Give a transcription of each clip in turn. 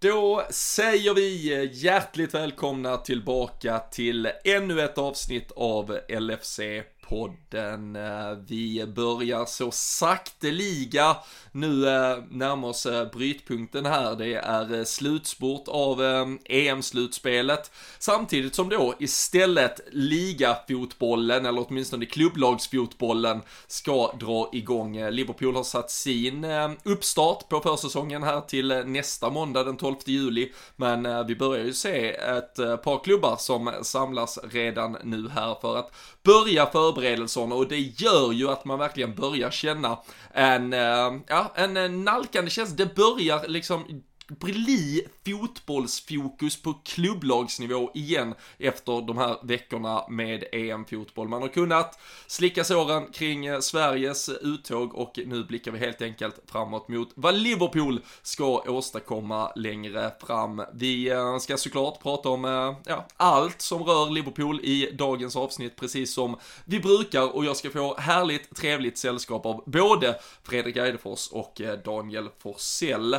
Då säger vi hjärtligt välkomna tillbaka till ännu ett avsnitt av LFC podden. Eh, vi börjar så sakteliga nu eh, närmar närma oss eh, brytpunkten här. Det är slutspurt av EM-slutspelet. Samtidigt som då istället ligafotbollen, eller åtminstone klubblagsfotbollen, ska dra igång. Liverpool har satt sin uppstart på försäsongen här till nästa måndag den 12 juli. Men vi börjar ju se ett par klubbar som samlas redan nu här för att börja förbereda förberedelserna och det gör ju att man verkligen börjar känna en, eh, ja, en eh, nalkande känsla. Det börjar liksom bli fotbollsfokus på klubblagsnivå igen efter de här veckorna med EM-fotboll. Man har kunnat slicka såren kring eh, Sveriges uttåg och nu blickar vi helt enkelt framåt mot vad Liverpool ska åstadkomma längre fram. Vi eh, ska såklart prata om eh, ja, allt som rör Liverpool i dagens avsnitt, precis som vi brukar och jag ska få härligt trevligt sällskap av både Fredrik Eidefors och Daniel Forsell.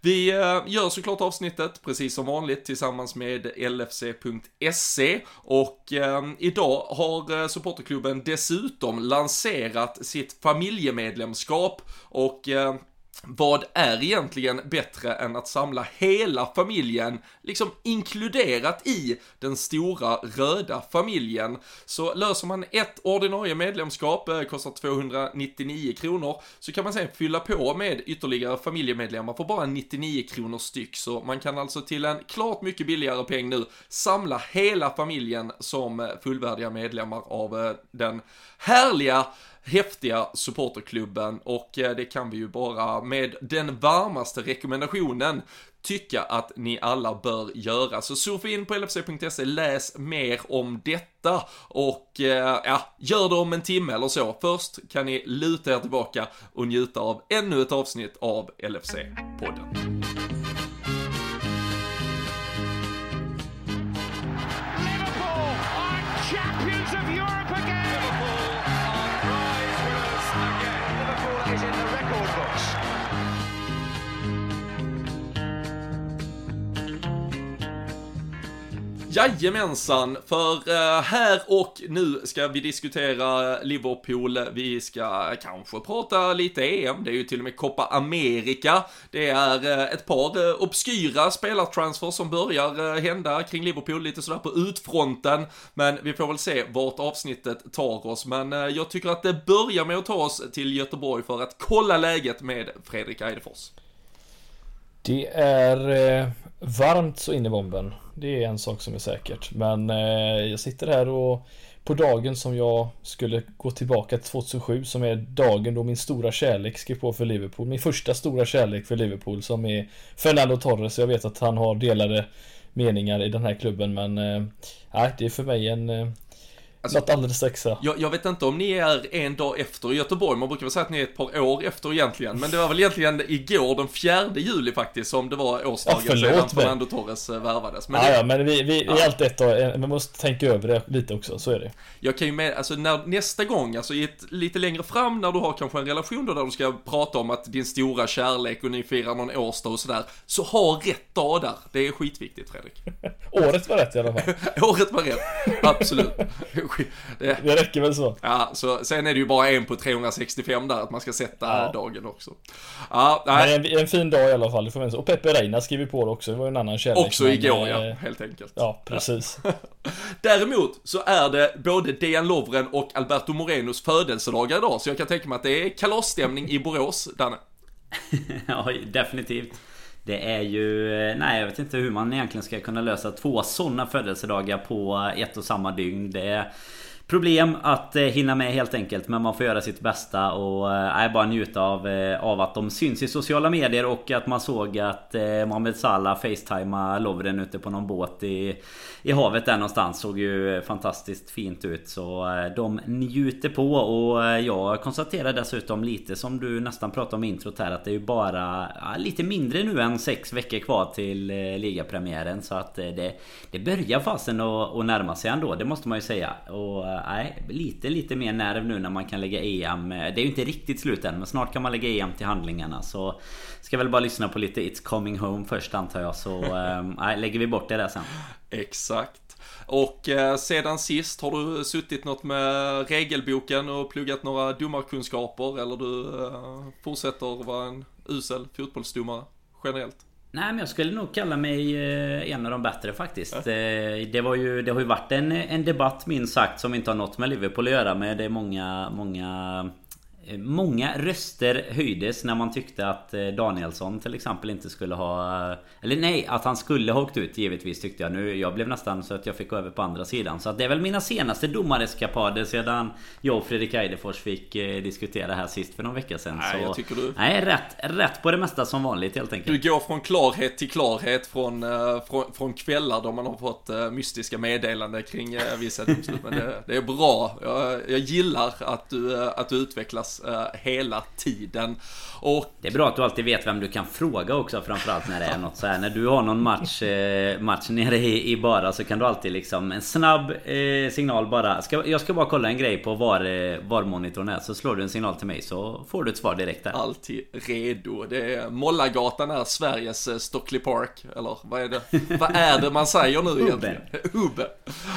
Vi gör såklart avsnitt avsnittet precis som vanligt tillsammans med LFC.se och eh, idag har eh, supporterklubben dessutom lanserat sitt familjemedlemskap. Och eh, vad är egentligen bättre än att samla hela familjen, liksom inkluderat i den stora röda familjen. Så löser man ett ordinarie medlemskap, eh, kostar 299 kronor, så kan man sen fylla på med ytterligare familjemedlemmar för bara 99 kronor styck. Så man kan alltså till en klart mycket billigare peng nu samla hela familjen som eh, fullvärdiga medlemmar av eh, den härliga häftiga supporterklubben och eh, det kan vi ju bara med den varmaste rekommendationen tycka att ni alla bör göra. Så surfa in på lfc.se, läs mer om detta och eh, ja, gör det om en timme eller så. Först kan ni luta er tillbaka och njuta av ännu ett avsnitt av LFC-podden. Jajamensan, för eh, här och nu ska vi diskutera Liverpool, vi ska kanske prata lite EM, det är ju till och med Copa America, det är eh, ett par eh, obskyra spelartransfer som börjar hända kring Liverpool, lite sådär på utfronten, men vi får väl se vart avsnittet tar oss, men jag tycker att det börjar med att ta oss till Göteborg för att kolla läget med Fredrik Eidefors. Det är varmt så in i bomben. Det är en sak som är säkert. Men eh, jag sitter här och på dagen som jag skulle gå tillbaka till 2007 som är dagen då min stora kärlek skrev på för Liverpool. Min första stora kärlek för Liverpool som är Fernando Torres. Jag vet att han har delade meningar i den här klubben men eh, det är för mig en eh, Alltså, Något alldeles extra. Jag, jag, vet inte om ni är en dag efter Göteborg, man brukar väl säga att ni är ett par år efter egentligen. Men det var väl egentligen igår, den 4 juli faktiskt, som det var årsdagen ja, sedan Fernando Torres eh, värvades. Men ja, det, ja, men vi, vi, ja. är alltid ett år, vi måste tänka över det lite också, så är det. Jag kan ju med, alltså när, nästa gång, alltså ett, lite längre fram när du har kanske en relation då där du ska prata om att din stora kärlek och ni firar någon årsdag och sådär, så ha rätt dag där. Det är skitviktigt Fredrik. Året var rätt i alla fall. Året var rätt, absolut. Det, det räcker väl så. Ja, så sen är det ju bara en på 365 där, att man ska sätta ja. dagen också. Ja, nej. En, en, fin dag i alla fall, det får man Och Peppe Reina skriver på det också, det var ju en annan kärlek. Också igår ja, helt enkelt. Ja, precis. Ja. Däremot så är det både Dejan Lovren och Alberto Morenos födelsedagar idag, så jag kan tänka mig att det är kalasstämning i Borås, Danne. ja, definitivt. Det är ju... Eh, nej, jag vet inte hur man egentligen ska kunna lösa två sådana födelsedagar på ett och samma dygn. Det är problem att eh, hinna med helt enkelt. Men man får göra sitt bästa och eh, bara njuta av, eh, av att de syns i sociala medier och att man såg att eh, Mohamed Salah facetimade Lovren ute på någon båt i, i havet där någonstans. Såg ju fantastiskt fint ut. Så de njuter på och jag konstaterar dessutom lite som du nästan pratade om i introt här att det är ju bara ja, lite mindre nu än sex veckor kvar till eh, ligapremiären. Så att det, det börjar fasen att, att närma sig ändå, det måste man ju säga. Och nej, lite lite mer nerv nu när man kan lägga EM. Det är ju inte riktigt slut än men snart kan man lägga EM till handlingarna. Så ska väl bara lyssna på lite It's coming home först antar jag. Så nej, lägger vi bort det där sen. Exakt. Och eh, sedan sist, har du suttit något med regelboken och pluggat några domarkunskaper eller du eh, fortsätter vara en usel fotbollsdomare generellt? Nej men jag skulle nog kalla mig eh, en av de bättre faktiskt. Ja. Det, var ju, det har ju varit en, en debatt minst sagt som inte har något med Liverpool att göra med. Det är många, många Många röster höjdes när man tyckte att eh, Danielsson till exempel inte skulle ha... Eller nej, att han skulle ha åkt ut givetvis tyckte jag. Nu, jag blev nästan så att jag fick gå över på andra sidan. Så att det är väl mina senaste domareskapader sedan jag och Fredrik Eidefors fick eh, diskutera här sist för någon vecka sedan. Nej, så, jag tycker du... Nej, rätt, rätt på det mesta som vanligt helt enkelt. Du går från klarhet till klarhet från, från, från kvällar då man har fått mystiska meddelanden kring vissa domslut. Men det, det, är bra. Jag, jag gillar att du, att du utvecklas uh, hela tiden. Och... Det är bra att du alltid vet vem du kan fråga också framförallt när det är något så här. När du har någon match, uh, match nere i, i bara så kan du alltid liksom en snabb uh, signal bara. Ska, jag ska bara kolla en grej på var, var monitorn är. Så slår du en signal till mig så får du ett svar direkt där. Alltid redo. Det är Mollagatan är Sveriges Stockley Park. Eller vad är det? vad är det man säger nu egentligen? Hubbe.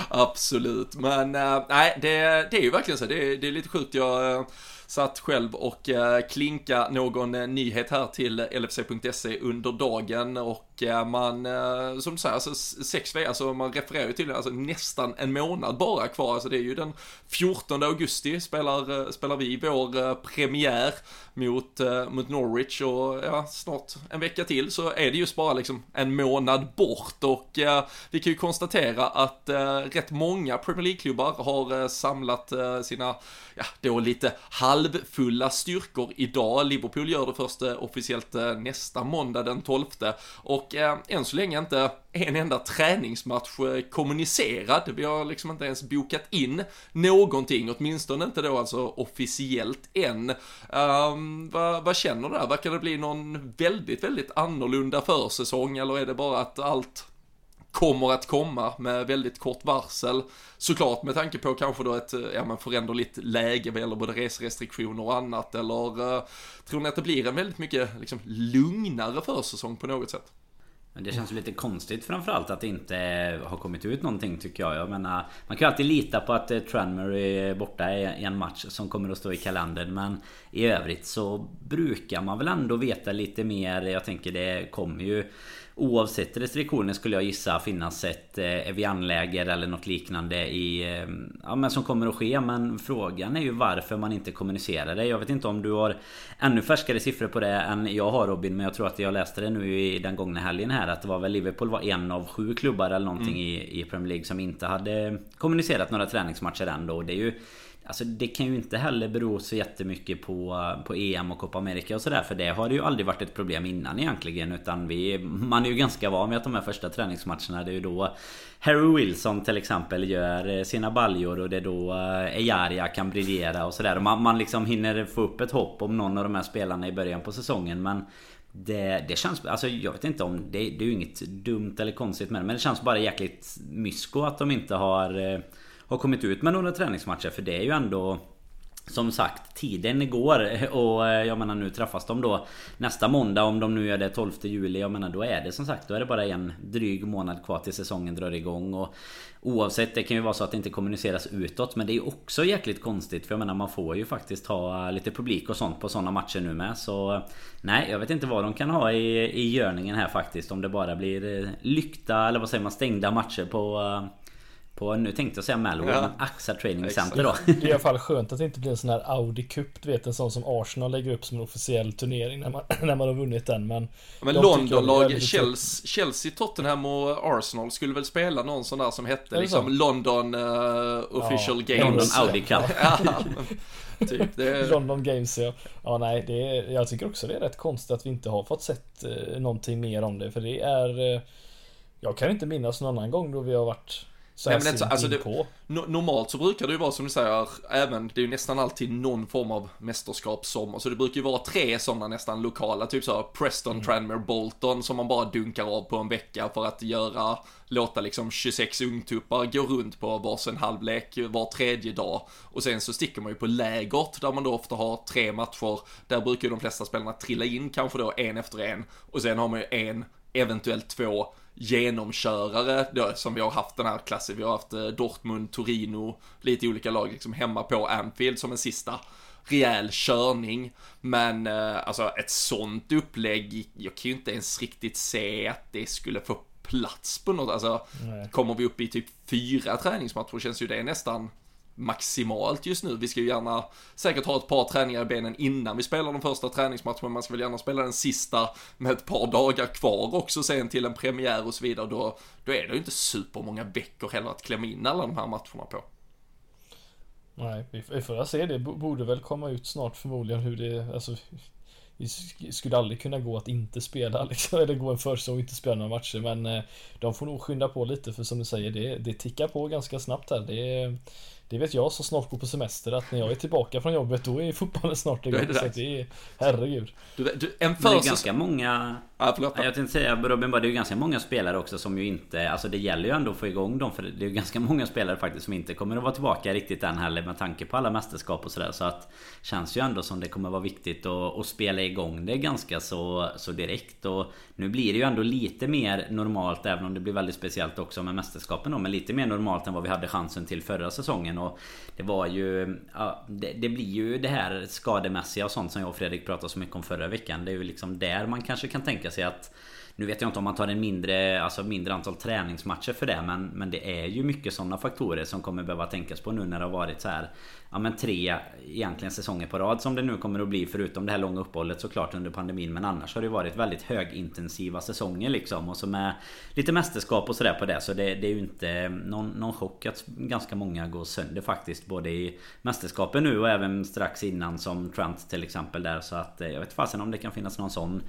Absolut. Men nej, det, det är ju verkligen så. Det, det är lite sjukt. Jag satt själv och eh, klinka någon eh, nyhet här till LFC.se under dagen och Eh, man, eh, som du säger, alltså sex veckor, alltså man refererar ju till alltså nästan en månad bara kvar, alltså det är ju den 14 augusti spelar, eh, spelar vi vår premiär mot, mot Norwich. Och ja, snart en vecka till så är det just bara liksom en månad bort. Och vi kan ju konstatera att rätt många Premier League-klubbar har samlat sina, ja, då lite halvfulla styrkor idag. Liverpool gör det först eh, officiellt eh, nästa måndag den 12 och eh, än så länge inte en enda träningsmatch eh, kommunicerad. Vi har liksom inte ens bokat in någonting, åtminstone inte då alltså officiellt än. Ehm, um, vad, vad känner du där? Verkar det bli någon väldigt, väldigt annorlunda försäsong eller är det bara att allt kommer att komma med väldigt kort varsel. Såklart med tanke på kanske då ett eh, ja, men föränderligt läge vad gäller både reserestriktioner och annat. Eller uh, tror ni att det blir en väldigt mycket liksom, lugnare försäsong på något sätt? Men det känns lite konstigt framförallt att det inte har kommit ut någonting tycker jag. Jag menar, man kan ju alltid lita på att eh, Tranmere är borta i en match som kommer att stå i kalendern. Men i övrigt så brukar man väl ändå veta lite mer. Jag tänker det kommer ju Oavsett restriktioner skulle jag gissa finnas ett eh, Evian-läger eller något liknande i, eh, ja, men som kommer att ske. Men frågan är ju varför man inte kommunicerar det. Jag vet inte om du har ännu färskare siffror på det än jag har Robin. Men jag tror att jag läste det nu i den gångna helgen här. Att det var väl Liverpool var en av sju klubbar eller någonting mm. i, i Premier League som inte hade kommunicerat några träningsmatcher än då. Det är ju Alltså det kan ju inte heller bero så jättemycket på, på EM och Copa America och sådär För det har det ju aldrig varit ett problem innan egentligen Utan vi, man är ju ganska van vid att de här första träningsmatcherna Det är ju då Harry Wilson till exempel gör eh, sina baljor och det är då eh, Ejaria kan briljera och sådär. Man, man liksom hinner få upp ett hopp om någon av de här spelarna i början på säsongen Men det, det känns, alltså jag vet inte om det, det är ju inget dumt eller konstigt med det Men det känns bara jäkligt mysko att de inte har eh, har kommit ut med några träningsmatcher. För det är ju ändå som sagt, tiden går och eh, jag menar nu träffas de då nästa måndag om de nu gör det 12 juli. Jag menar då är det som sagt, då är det bara en dryg månad kvar till säsongen drar igång. Och oavsett, det kan ju vara så att det inte kommuniceras utåt. Men det är ju också jäkligt konstigt för jag menar man får ju faktiskt ha lite publik och sånt på sådana matcher nu med. Så nej, jag vet inte vad de kan ha i, i görningen här faktiskt. Om det bara blir eh, lykta eller vad säger man, stängda matcher på eh, på, nu tänkte jag säga Malware, ja. men AXA Training Center då. Det är i alla fall skönt att det inte blir en sån här Audi Cup, du vet en sån som Arsenal lägger upp som en officiell turnering när man, när man har vunnit den. Men, men Londonlag, Chelsea, Chelsea, Tottenham och Arsenal skulle väl spela någon sån där som hette liksom så? London uh, Official ja, Games. London Audi Cup. typ, är... London Games ja. Ja nej, det är, jag tycker också det är rätt konstigt att vi inte har fått sett eh, någonting mer om det. För det är... Eh, jag kan inte minnas någon annan gång då vi har varit så Nej, men det, alltså in det, no- normalt så brukar det ju vara som du säger, även, det är ju nästan alltid någon form av mästerskap som, så det brukar ju vara tre sådana nästan lokala, typ så här Preston, Mm. Tranmere, Bolton som man bara dunkar av på en vecka för att göra, låta liksom 26 ungtuppar gå runt på varsin halvlek var tredje dag. Och sen så sticker man ju på lägret där man då ofta har tre matcher, där brukar ju de flesta spelarna trilla in kanske då en efter en. Och sen har man ju en, eventuellt två genomkörare då, som vi har haft den här klassen. Vi har haft eh, Dortmund, Torino, lite olika lag liksom hemma på Anfield som en sista rejäl körning. Men eh, alltså ett sånt upplägg, jag kan ju inte ens riktigt se att det skulle få plats på något. Alltså Nej. kommer vi upp i typ fyra träningsmatcher känns ju det nästan maximalt just nu. Vi ska ju gärna säkert ha ett par träningar i benen innan vi spelar de första träningsmatcherna. men Man ska väl gärna spela den sista med ett par dagar kvar också sen till en premiär och så vidare. Då, då är det ju inte supermånga veckor heller att klämma in alla de här matcherna på. Nej, vi får, se. Det borde väl komma ut snart förmodligen hur det, alltså det skulle aldrig kunna gå att inte spela liksom, eller gå en försäsong och inte spela några matcher men eh, de får nog skynda på lite för som du säger det, det tickar på ganska snabbt här. Det, det vet jag som snart går på semester att när jag är tillbaka från jobbet då är fotbollen snart igång. det så det är, herregud. Du, du, en det är ganska många Ja, förlåt. Jag tänkte säga Robin, bara, det är ju ganska många spelare också som ju inte Alltså det gäller ju ändå att få igång dem för det är ju ganska många spelare faktiskt som inte kommer att vara tillbaka riktigt än heller med tanke på alla mästerskap och sådär så att Känns ju ändå som det kommer vara viktigt att, att spela igång det ganska så, så direkt och Nu blir det ju ändå lite mer normalt även om det blir väldigt speciellt också med mästerskapen då Men lite mer normalt än vad vi hade chansen till förra säsongen och Det var ju ja, det, det blir ju det här skademässiga och sånt som jag och Fredrik pratade så mycket om förra veckan. Det är ju liksom där man kanske kan tänka sig att nu vet jag inte om man tar en mindre, alltså mindre antal träningsmatcher för det men, men det är ju mycket sådana faktorer som kommer behöva tänkas på nu när det har varit så här Ja men tre egentligen säsonger på rad som det nu kommer att bli förutom det här långa uppehållet såklart under pandemin. Men annars har det varit väldigt högintensiva säsonger liksom och så med lite mästerskap och sådär på det. Så det, det är ju inte någon, någon chock att ganska många går sönder faktiskt både i mästerskapen nu och även strax innan som Trent till exempel där. Så att eh, jag vet fasen om det kan finnas någon sån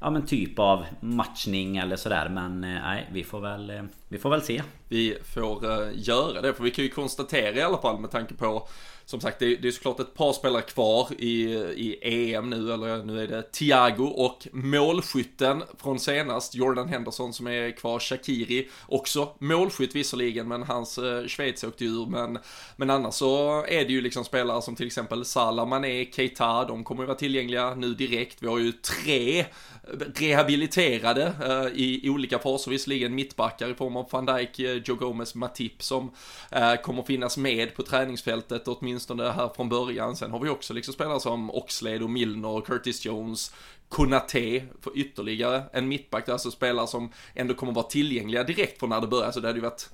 ja, men typ av matchning eller sådär. Men eh, nej, vi får väl, eh, vi får väl se. vi får eh, göra det. För vi kan ju konstatera i alla fall med tanke på som sagt, det är, det är såklart ett par spelare kvar i, i EM nu, eller nu är det Thiago och målskytten från senast, Jordan Henderson som är kvar, Shakiri också målskytt visserligen, men hans eh, Schweiz åkte ur, men, men annars så är det ju liksom spelare som till exempel Salah, Mané, Keita, de kommer ju vara tillgängliga nu direkt. Vi har ju tre rehabiliterade eh, i, i olika faser, visserligen mittbackar i form av van Dijk, eh, Joe Gomez, Matip som eh, kommer finnas med på träningsfältet åtminstone här från början. Sen har vi också liksom spelare som Oxlade och Milner, Curtis Jones, Konate för ytterligare en mittback, alltså spelare som ändå kommer vara tillgängliga direkt från när det börjar, så det hade ju varit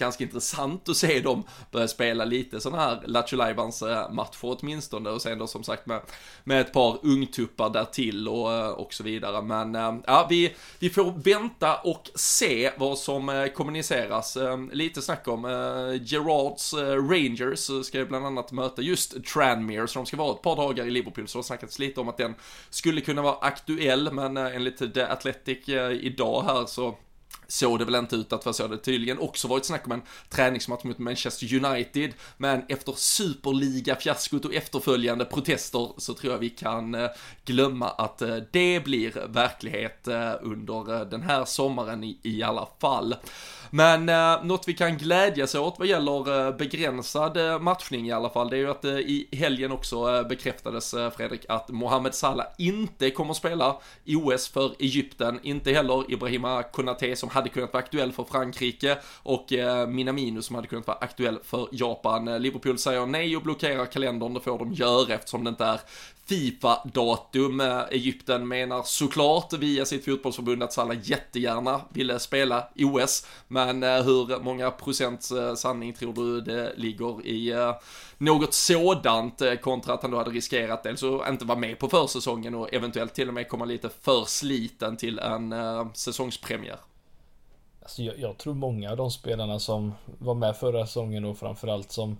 ganska intressant att se dem börja spela lite sådana här Lattjo eh, matcher åtminstone och sen då som sagt med, med ett par ungtuppar där till och, eh, och så vidare. Men eh, ja, vi, vi får vänta och se vad som kommuniceras. Lite snack om Gerards Rangers ska ju bland annat möta just Tranmere, så de ska vara ett par dagar i Liverpool, så det har snackats lite om att den skulle kunna vara aktuell, men enligt The Athletic idag här så såg det väl inte ut att vara så. Det har tydligen också varit snack om en träningsmatch mot Manchester United. Men efter superliga-fiaskot och efterföljande protester så tror jag vi kan eh, glömma att eh, det blir verklighet eh, under den här sommaren i alla fall. Men eh, något vi kan glädjas åt vad gäller eh, begränsad eh, matchning i alla fall, det är ju att eh, i helgen också eh, bekräftades eh, Fredrik att Mohamed Salah inte kommer spela spela OS för Egypten, inte heller Ibrahima Konate som hade kunnat vara aktuell för Frankrike och eh, Minamino som hade kunnat vara aktuell för Japan. Liverpool säger nej och blockerar kalendern, det får de göra eftersom det inte är Fifa-datum. Eh, Egypten menar såklart via sitt fotbollsförbund att Salah jättegärna ville spela OS, men eh, hur många procents eh, sanning tror du det ligger i något sådant kontra att han då hade riskerat dels att inte vara med på försäsongen och eventuellt till och med komma lite för sliten till en säsongspremiär? Alltså jag, jag tror många av de spelarna som var med förra säsongen och framförallt som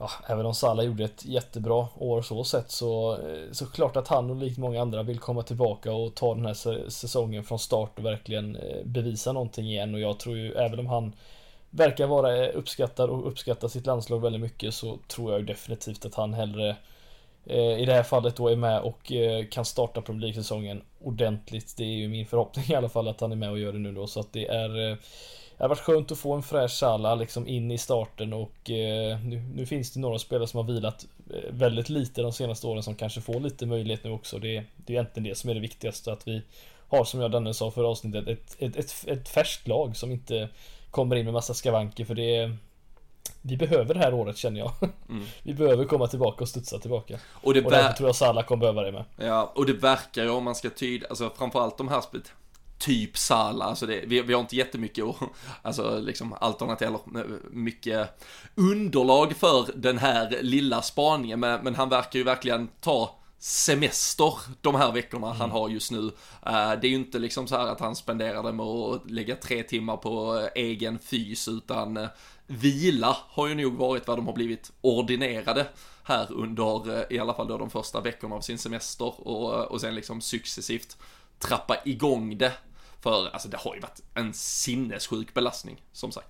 Ja, även om Salah gjorde ett jättebra år så sett så eh, så klart att han och likt många andra vill komma tillbaka och ta den här säsongen från start och verkligen eh, bevisa någonting igen och jag tror ju även om han verkar vara eh, uppskattad och uppskattar sitt landslag väldigt mycket så tror jag definitivt att han hellre i det här fallet då är med och kan starta Premier League-säsongen ordentligt. Det är ju min förhoppning i alla fall att han är med och gör det nu då så att det är det har varit skönt att få en fräsch Salah liksom in i starten och eh, nu, nu, finns det några spelare som har vilat eh, väldigt lite de senaste åren som kanske får lite möjlighet nu också. Det, det är egentligen det som är det viktigaste att vi har som jag Danne sa förra avsnittet ett, ett, ett, ett färskt lag som inte kommer in med massa skavanker för det vi behöver det här året känner jag. Mm. Vi behöver komma tillbaka och studsa tillbaka. Och, det och därför tror jag Salah kommer behöva det med. Ja, och det verkar ju om man ska tyda, alltså framförallt de här typ Sala, alltså det, vi, vi har inte jättemycket och, alltså liksom alternativ eller mycket underlag för den här lilla spaningen, men, men han verkar ju verkligen ta semester de här veckorna mm. han har just nu. Uh, det är ju inte liksom så här att han spenderar det med att lägga tre timmar på egen fys, utan vila har ju nog varit vad de har blivit ordinerade här under i alla fall då de första veckorna av sin semester och, och sen liksom successivt trappa igång det för alltså det har ju varit en sinnessjuk belastning, som sagt.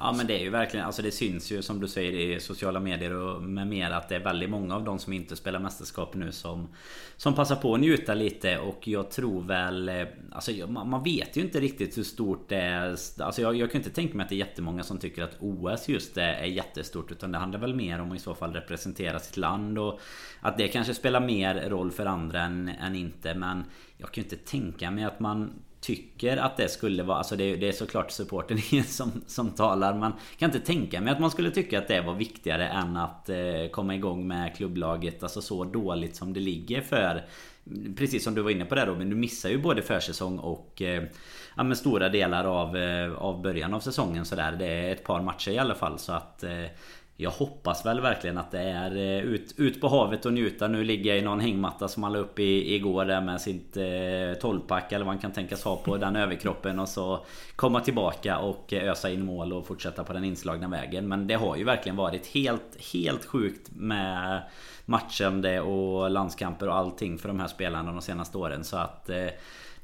Ja men det är ju verkligen, alltså det syns ju som du säger i sociala medier och med mer att det är väldigt många av de som inte spelar mästerskap nu som Som passar på att njuta lite. Och jag tror väl eh, Alltså man vet ju inte riktigt hur stort det är. Alltså jag, jag kan inte tänka mig att det är jättemånga som tycker att OS just är, är jättestort Utan det handlar väl mer om att i så fall representera sitt land. Och Att det kanske spelar mer roll för andra än, än inte. Men jag kan ju inte tänka mig att man tycker att det skulle vara, alltså det, det är såklart supporten som, som talar Man kan inte tänka mig att man skulle tycka att det var viktigare än att eh, komma igång med klubblaget Alltså så dåligt som det ligger för Precis som du var inne på där Robin, du missar ju både försäsong och eh, ja, men stora delar av, eh, av början av säsongen sådär. Det är ett par matcher i alla fall så att eh, jag hoppas väl verkligen att det är eh, ut, ut på havet och njuta. Nu ligger jag i någon hängmatta som han la upp i, igår där med sitt eh, 12-pack eller vad man kan tänkas ha på den överkroppen och så komma tillbaka och eh, ösa in mål och fortsätta på den inslagna vägen. Men det har ju verkligen varit helt, helt sjukt med matchande och landskamper och allting för de här spelarna de senaste åren. Så att eh,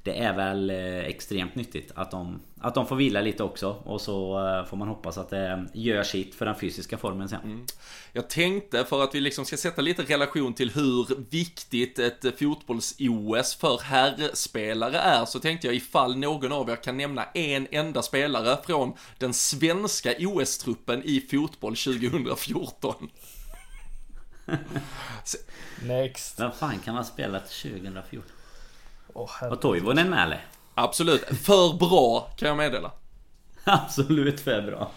det är väl eh, extremt nyttigt att de, att de får vila lite också och så eh, får man hoppas att det gör sitt för den fysiska formen sen. Mm. Jag tänkte för att vi liksom ska sätta lite relation till hur viktigt ett fotbolls-OS för herrspelare är så tänkte jag ifall någon av er kan nämna en enda spelare från den svenska OS-truppen i fotboll 2014. Next. Vem fan kan man spela till 2014? Oh, Var Toivonen med eller? Absolut. För bra kan jag meddela. Absolut för bra.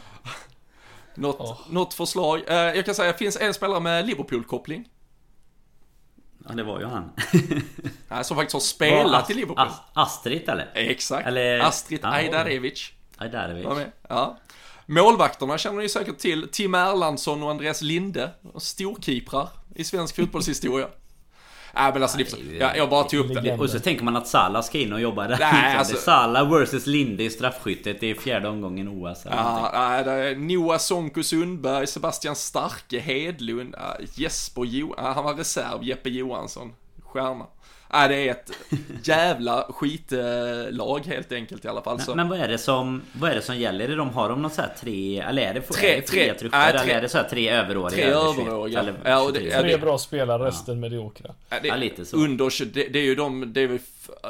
Något, oh. något förslag? Eh, jag kan säga, det finns en spelare med Liverpool-koppling. Ja, det var ju han. Nej, som faktiskt har spelat i Liverpool. Ast Astrid eller? Exakt. Eller... Astrid ah, Ajdarevic. Ajdarevic. Ja. Målvakterna känner ni säkert till. Tim Erlandsson och Andreas Linde. Storkeeprar i svensk fotbollshistoria. Nej men alltså, det, jag, jag bara tog upp det. Och så tänker man att Salah ska in och jobba där. Nej, alltså, Salah vs Linde i straffskyttet. Det är fjärde omgången OS. Ja, nej, Noah Sonko Sundberg, Sebastian Starke, Hedlund, Jesper jo Han var reserv, Jeppe Johansson. Stjärna. Nej, det är ett jävla skitlag helt enkelt i alla fall. Men, men, vad är det som Vad är det som gäller? Är de, har de något så här tre Eller är det, tre, är det tre, trupper? Äh, tre, eller är det så här tre överåriga? Tre överåriga. Eller, ja, det, ja, tre bra spelare, resten ja. mediokra. Ja, det, ja, lite så. Under, det, det är ju de, det är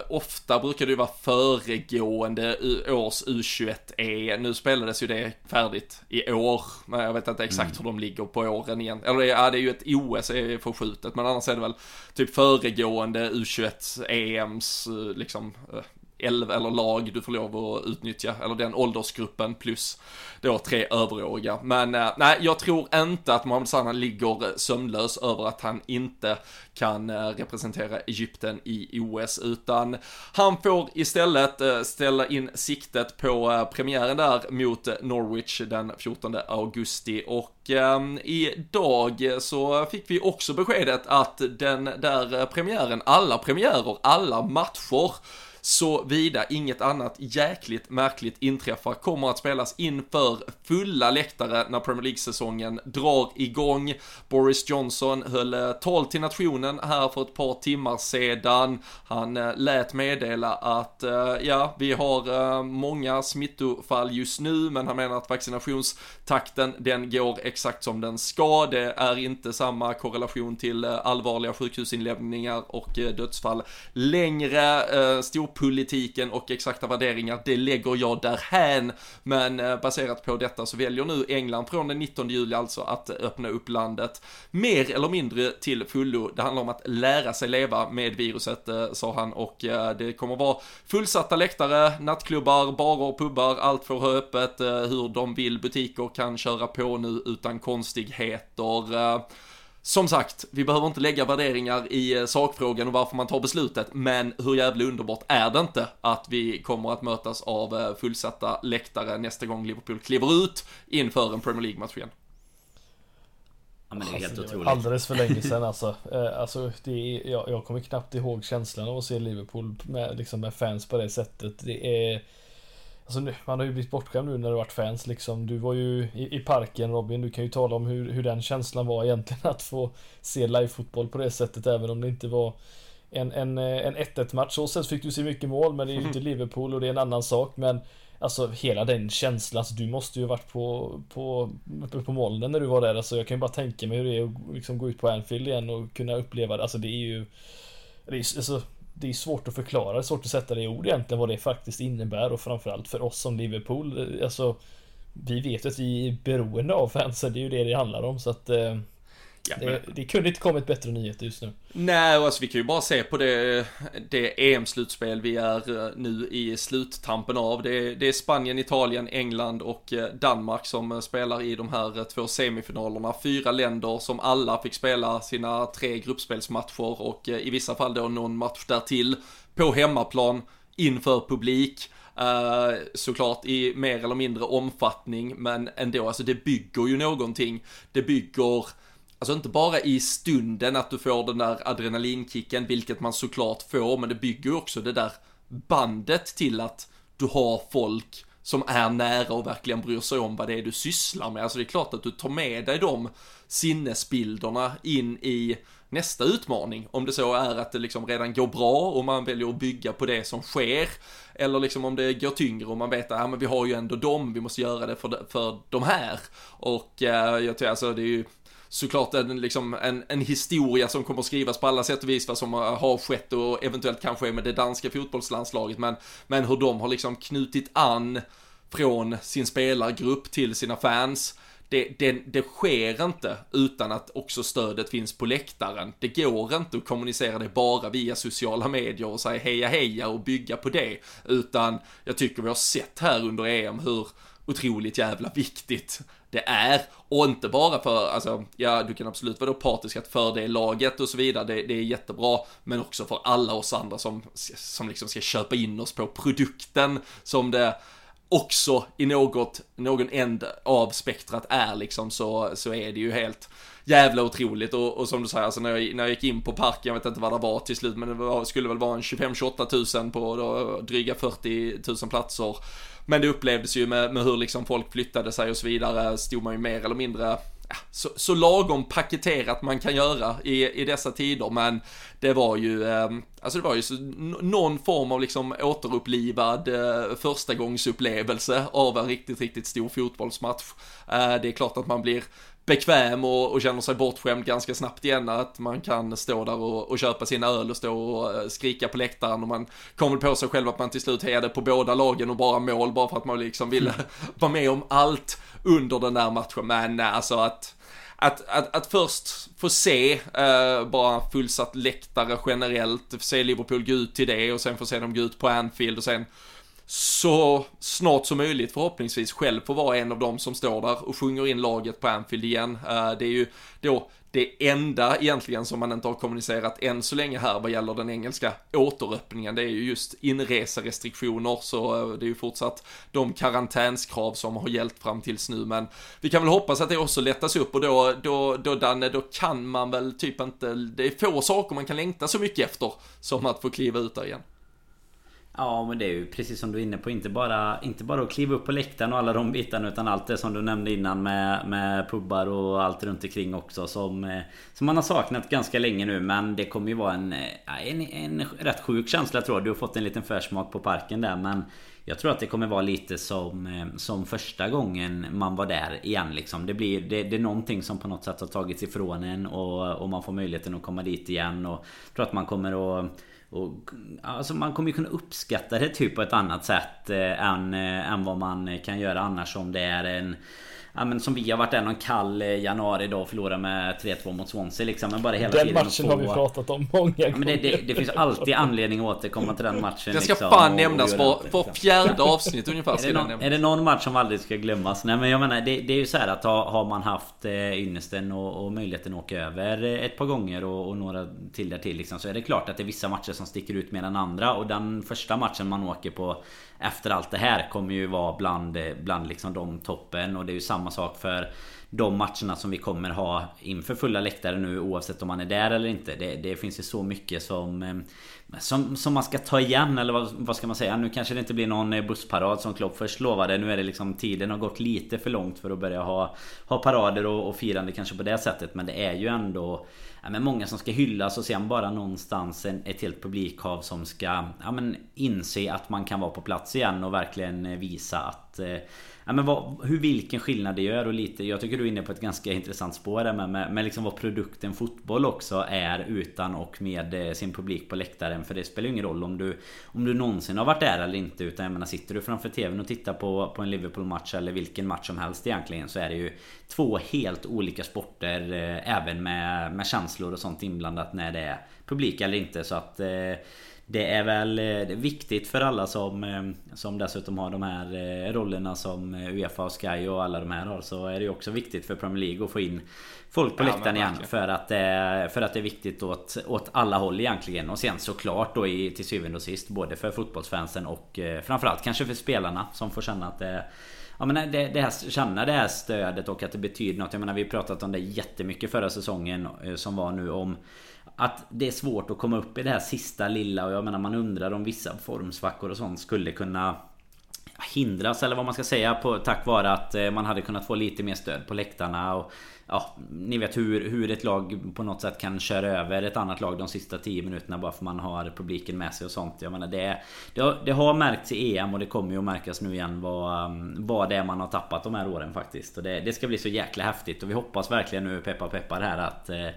ofta brukar det ju vara föregående års U21E. Nu spelades ju det färdigt i år, men jag vet inte exakt mm. hur de ligger på åren igen. Eller ja, det är ju ett OS är förskjutet, men annars är det väl typ föregående U21-EMs liksom 11 eller lag du får lov att utnyttja, eller den åldersgruppen plus då tre överåriga. Men eh, nej, jag tror inte att Mohamed Salah ligger eh, sömnlös över att han inte kan eh, representera Egypten i OS, utan han får istället eh, ställa in siktet på eh, premiären där mot Norwich den 14 augusti och eh, idag så fick vi också beskedet att den där premiären, alla premiärer, alla matcher såvida inget annat jäkligt märkligt inträffar, kommer att spelas inför fulla läktare när Premier League-säsongen drar igång. Boris Johnson höll eh, tal till nationen här för ett par timmar sedan. Han eh, lät meddela att eh, ja, vi har många smittofall just nu, men han menar att vaccinationstakten den går exakt som den ska. Det är inte samma korrelation till allvarliga sjukhusinläggningar och dödsfall längre politiken och exakta värderingar, det lägger jag därhän, men eh, baserat på detta så väljer nu England från den 19 juli alltså att öppna upp landet mer eller mindre till fullo. Det handlar om att lära sig leva med viruset, eh, sa han, och eh, det kommer vara fullsatta läktare, nattklubbar, barer, pubbar, allt får ha öppet hur de vill. Butiker kan köra på nu utan konstigheter. Som sagt, vi behöver inte lägga värderingar i sakfrågan och varför man tar beslutet, men hur jävla underbart är det inte att vi kommer att mötas av fullsatta läktare nästa gång Liverpool kliver ut inför en Premier League-match igen? Ja, men det är helt alltså, otroligt. Alldeles för länge sedan alltså. Eh, alltså det är, jag, jag kommer knappt ihåg känslan av att se Liverpool med, liksom med fans på det sättet. Det är... Alltså nu, man har ju blivit bortskämd nu när det varit fans liksom. Du var ju i, i, parken Robin, du kan ju tala om hur, hur den känslan var egentligen att få se live-fotboll på det sättet även om det inte var en, en, en 1-1 match. Så sätt fick du se mycket mål men det är ju inte Liverpool och det är en annan sak men Alltså hela den känslan, alltså, du måste ju varit på, på, uppe på molnen när du var där. Alltså, jag kan ju bara tänka mig hur det är att liksom gå ut på Anfield igen och kunna uppleva det. Alltså det är ju... Det är, alltså, det är svårt att förklara, det är svårt att sätta det i ord egentligen vad det faktiskt innebär och framförallt för oss som Liverpool. Eh, alltså, vi vet att vi är beroende av fansen, det är ju det det handlar om så att eh, Ja, det, det kunde inte kommit bättre nyheter just nu. Nej, alltså vi kan ju bara se på det, det EM-slutspel vi är eh, nu i sluttampen av. Det, det, är Spanien, Italien, England och eh, Danmark som eh, spelar i de här två semifinalerna. Fyra länder som alla fick spela sina tre gruppspelsmatcher och i vissa fall då någon match därtill på hemmaplan inför publik. Uh, såklart i mer eller mindre omfattning, men ändå, alltså det bygger ju någonting. Det bygger Alltså inte bara i stunden att du får den där adrenalinkicken, vilket man såklart får, men det bygger ju också det där bandet till att du har folk som är nära och verkligen bryr sig om vad det är du sysslar med. Alltså det är klart att du tar med dig de sinnesbilderna in i nästa utmaning. Om det så är att det liksom redan går bra och man väljer att bygga på det som sker. Eller liksom om det går tyngre och man vet att ja, men vi har ju ändå dem, vi måste göra det för, för de här. Och eh, jag tror alltså det är ju såklart en, liksom, en, en historia som kommer att skrivas på alla sätt och vis vad som har skett och eventuellt kanske är med det danska fotbollslandslaget men, men hur de har liksom knutit an från sin spelargrupp till sina fans. Det, det, det, sker inte utan att också stödet finns på läktaren. Det går inte att kommunicera det bara via sociala medier och säga heja heja och bygga på det. Utan jag tycker vi har sett här under EM hur otroligt jävla viktigt det är. Och inte bara för, alltså, ja du kan absolut vara då partisk att för det laget och så vidare, det, det, är jättebra, men också för alla oss andra som, som liksom ska köpa in oss på produkten som det också i något, någon änd av spektrat är liksom så, så är det ju helt jävla otroligt. Och, och som du säger, alltså när jag, när jag gick in på parken, jag vet inte vad det var till slut, men det var, skulle väl vara en 25-28 tusen på då, dryga 40 000 platser. Men det upplevdes ju med, med hur liksom folk flyttade sig och så vidare, stod man ju mer eller mindre så, så lagom paketerat man kan göra i, i dessa tider, men det var ju, eh, alltså det var ju så, någon form av liksom återupplivad eh, förstagångsupplevelse av en riktigt, riktigt stor fotbollsmatch. Eh, det är klart att man blir bekväm och, och känner sig bortskämd ganska snabbt igen. Att man kan stå där och, och köpa sin öl och stå och eh, skrika på läktaren och man kommer på sig själv att man till slut hejade på båda lagen och bara mål bara för att man liksom ville vara med om allt under den där matchen. Men eh, alltså att att, att, att först få se eh, bara fullsatt läktare generellt, se Liverpool gå ut till det och sen få se dem gå ut på Anfield och sen så snart som möjligt förhoppningsvis själv få vara en av dem som står där och sjunger in laget på Anfield igen. Eh, det är ju då det enda egentligen som man inte har kommunicerat än så länge här vad gäller den engelska återöppningen, det är ju just inreserestriktioner, så eh, det är ju fortsatt de karantänskrav som har gällt fram tills nu, men vi kan väl hoppas att det också lättas upp och då, då, då Danne, då kan man väl typ inte, det är få saker man kan längta så mycket efter som att få kliva ut där igen. Ja men det är ju precis som du är inne på inte bara, inte bara att kliva upp på läktaren och alla de bitarna utan allt det som du nämnde innan med, med pubbar och allt runt omkring också som, eh, som man har saknat ganska länge nu men det kommer ju vara en, eh, en, en rätt sjuk känsla tror jag. Du har fått en liten försmak på parken där men jag tror att det kommer vara lite som, eh, som första gången man var där igen liksom. Det, blir, det, det är någonting som på något sätt har tagits ifrån en och, och man får möjligheten att komma dit igen. Och jag tror att man kommer att och, alltså man kommer ju kunna uppskatta det typ på ett annat sätt eh, än, eh, än vad man kan göra annars om det är en Ja men som vi har varit där någon kall eh, januari då och förlorat med 3-2 mot Swansea liksom. Men bara hela den tiden matchen har vi pratat om många ja, gånger. men det, det, det finns alltid anledning att återkomma till den matchen. Den ska liksom, fan nämnas det, för liksom. fjärde avsnitt ungefär. Är det, någon, är det någon match som aldrig ska glömmas? Nej men jag menar det, det är ju så här att ha, har man haft eh, ynnesten och, och möjligheten att åka över eh, ett par gånger och, och några till där till liksom, Så är det klart att det är vissa matcher som sticker ut mer än andra och den första matchen man åker på efter allt det här kommer ju vara bland, bland liksom de toppen och det är ju samma sak för de matcherna som vi kommer ha inför fulla läktare nu oavsett om man är där eller inte. Det, det finns ju så mycket som, eh, som, som man ska ta igen eller vad, vad ska man säga? Nu kanske det inte blir någon eh, bussparad som Klopp först lovade. Nu är det liksom tiden har gått lite för långt för att börja ha, ha parader och, och firande kanske på det sättet. Men det är ju ändå ja, men många som ska hyllas och sen bara någonstans en, ett helt publikhav som ska ja, men inse att man kan vara på plats igen och verkligen visa att eh, Ja, men vad, hur, vilken skillnad det gör och lite Jag tycker du är inne på ett ganska intressant spår där med, med, med liksom vad produkten fotboll också är utan och med eh, sin publik på läktaren. För det spelar ju ingen roll om du Om du någonsin har varit där eller inte. Utan jag menar sitter du framför TVn och tittar på, på en Liverpool-match eller vilken match som helst egentligen Så är det ju två helt olika sporter eh, Även med, med känslor och sånt inblandat när det är publik eller inte. Så att eh, det är väl eh, viktigt för alla som, eh, som dessutom har de här eh, rollerna som Uefa och Sky och alla de här har Så är det ju också viktigt för Premier League att få in Folk på Ja, läktaren igen för att, för att det är viktigt åt, åt alla håll egentligen Och sen såklart då i, till syvende och sist både för fotbollsfansen och framförallt kanske för spelarna som får känna att det Ja men det, det här, känna det här stödet och att det betyder något. Jag menar vi pratat om det jättemycket förra säsongen som var nu om att det är svårt att komma upp i det här sista lilla och jag menar man undrar om vissa formsvackor och sånt skulle kunna hindras eller vad man ska säga på, tack vare att eh, man hade kunnat få lite mer stöd på läktarna och Ja, ni vet hur, hur ett lag på något sätt kan köra över ett annat lag de sista 10 minuterna bara för man har publiken med sig och sånt. Jag menar det, det, har, det har märkts i EM och det kommer ju att märkas nu igen vad, vad det är man har tappat de här åren faktiskt. Och det, det ska bli så jäkla häftigt och vi hoppas verkligen nu peppar peppar här att eh,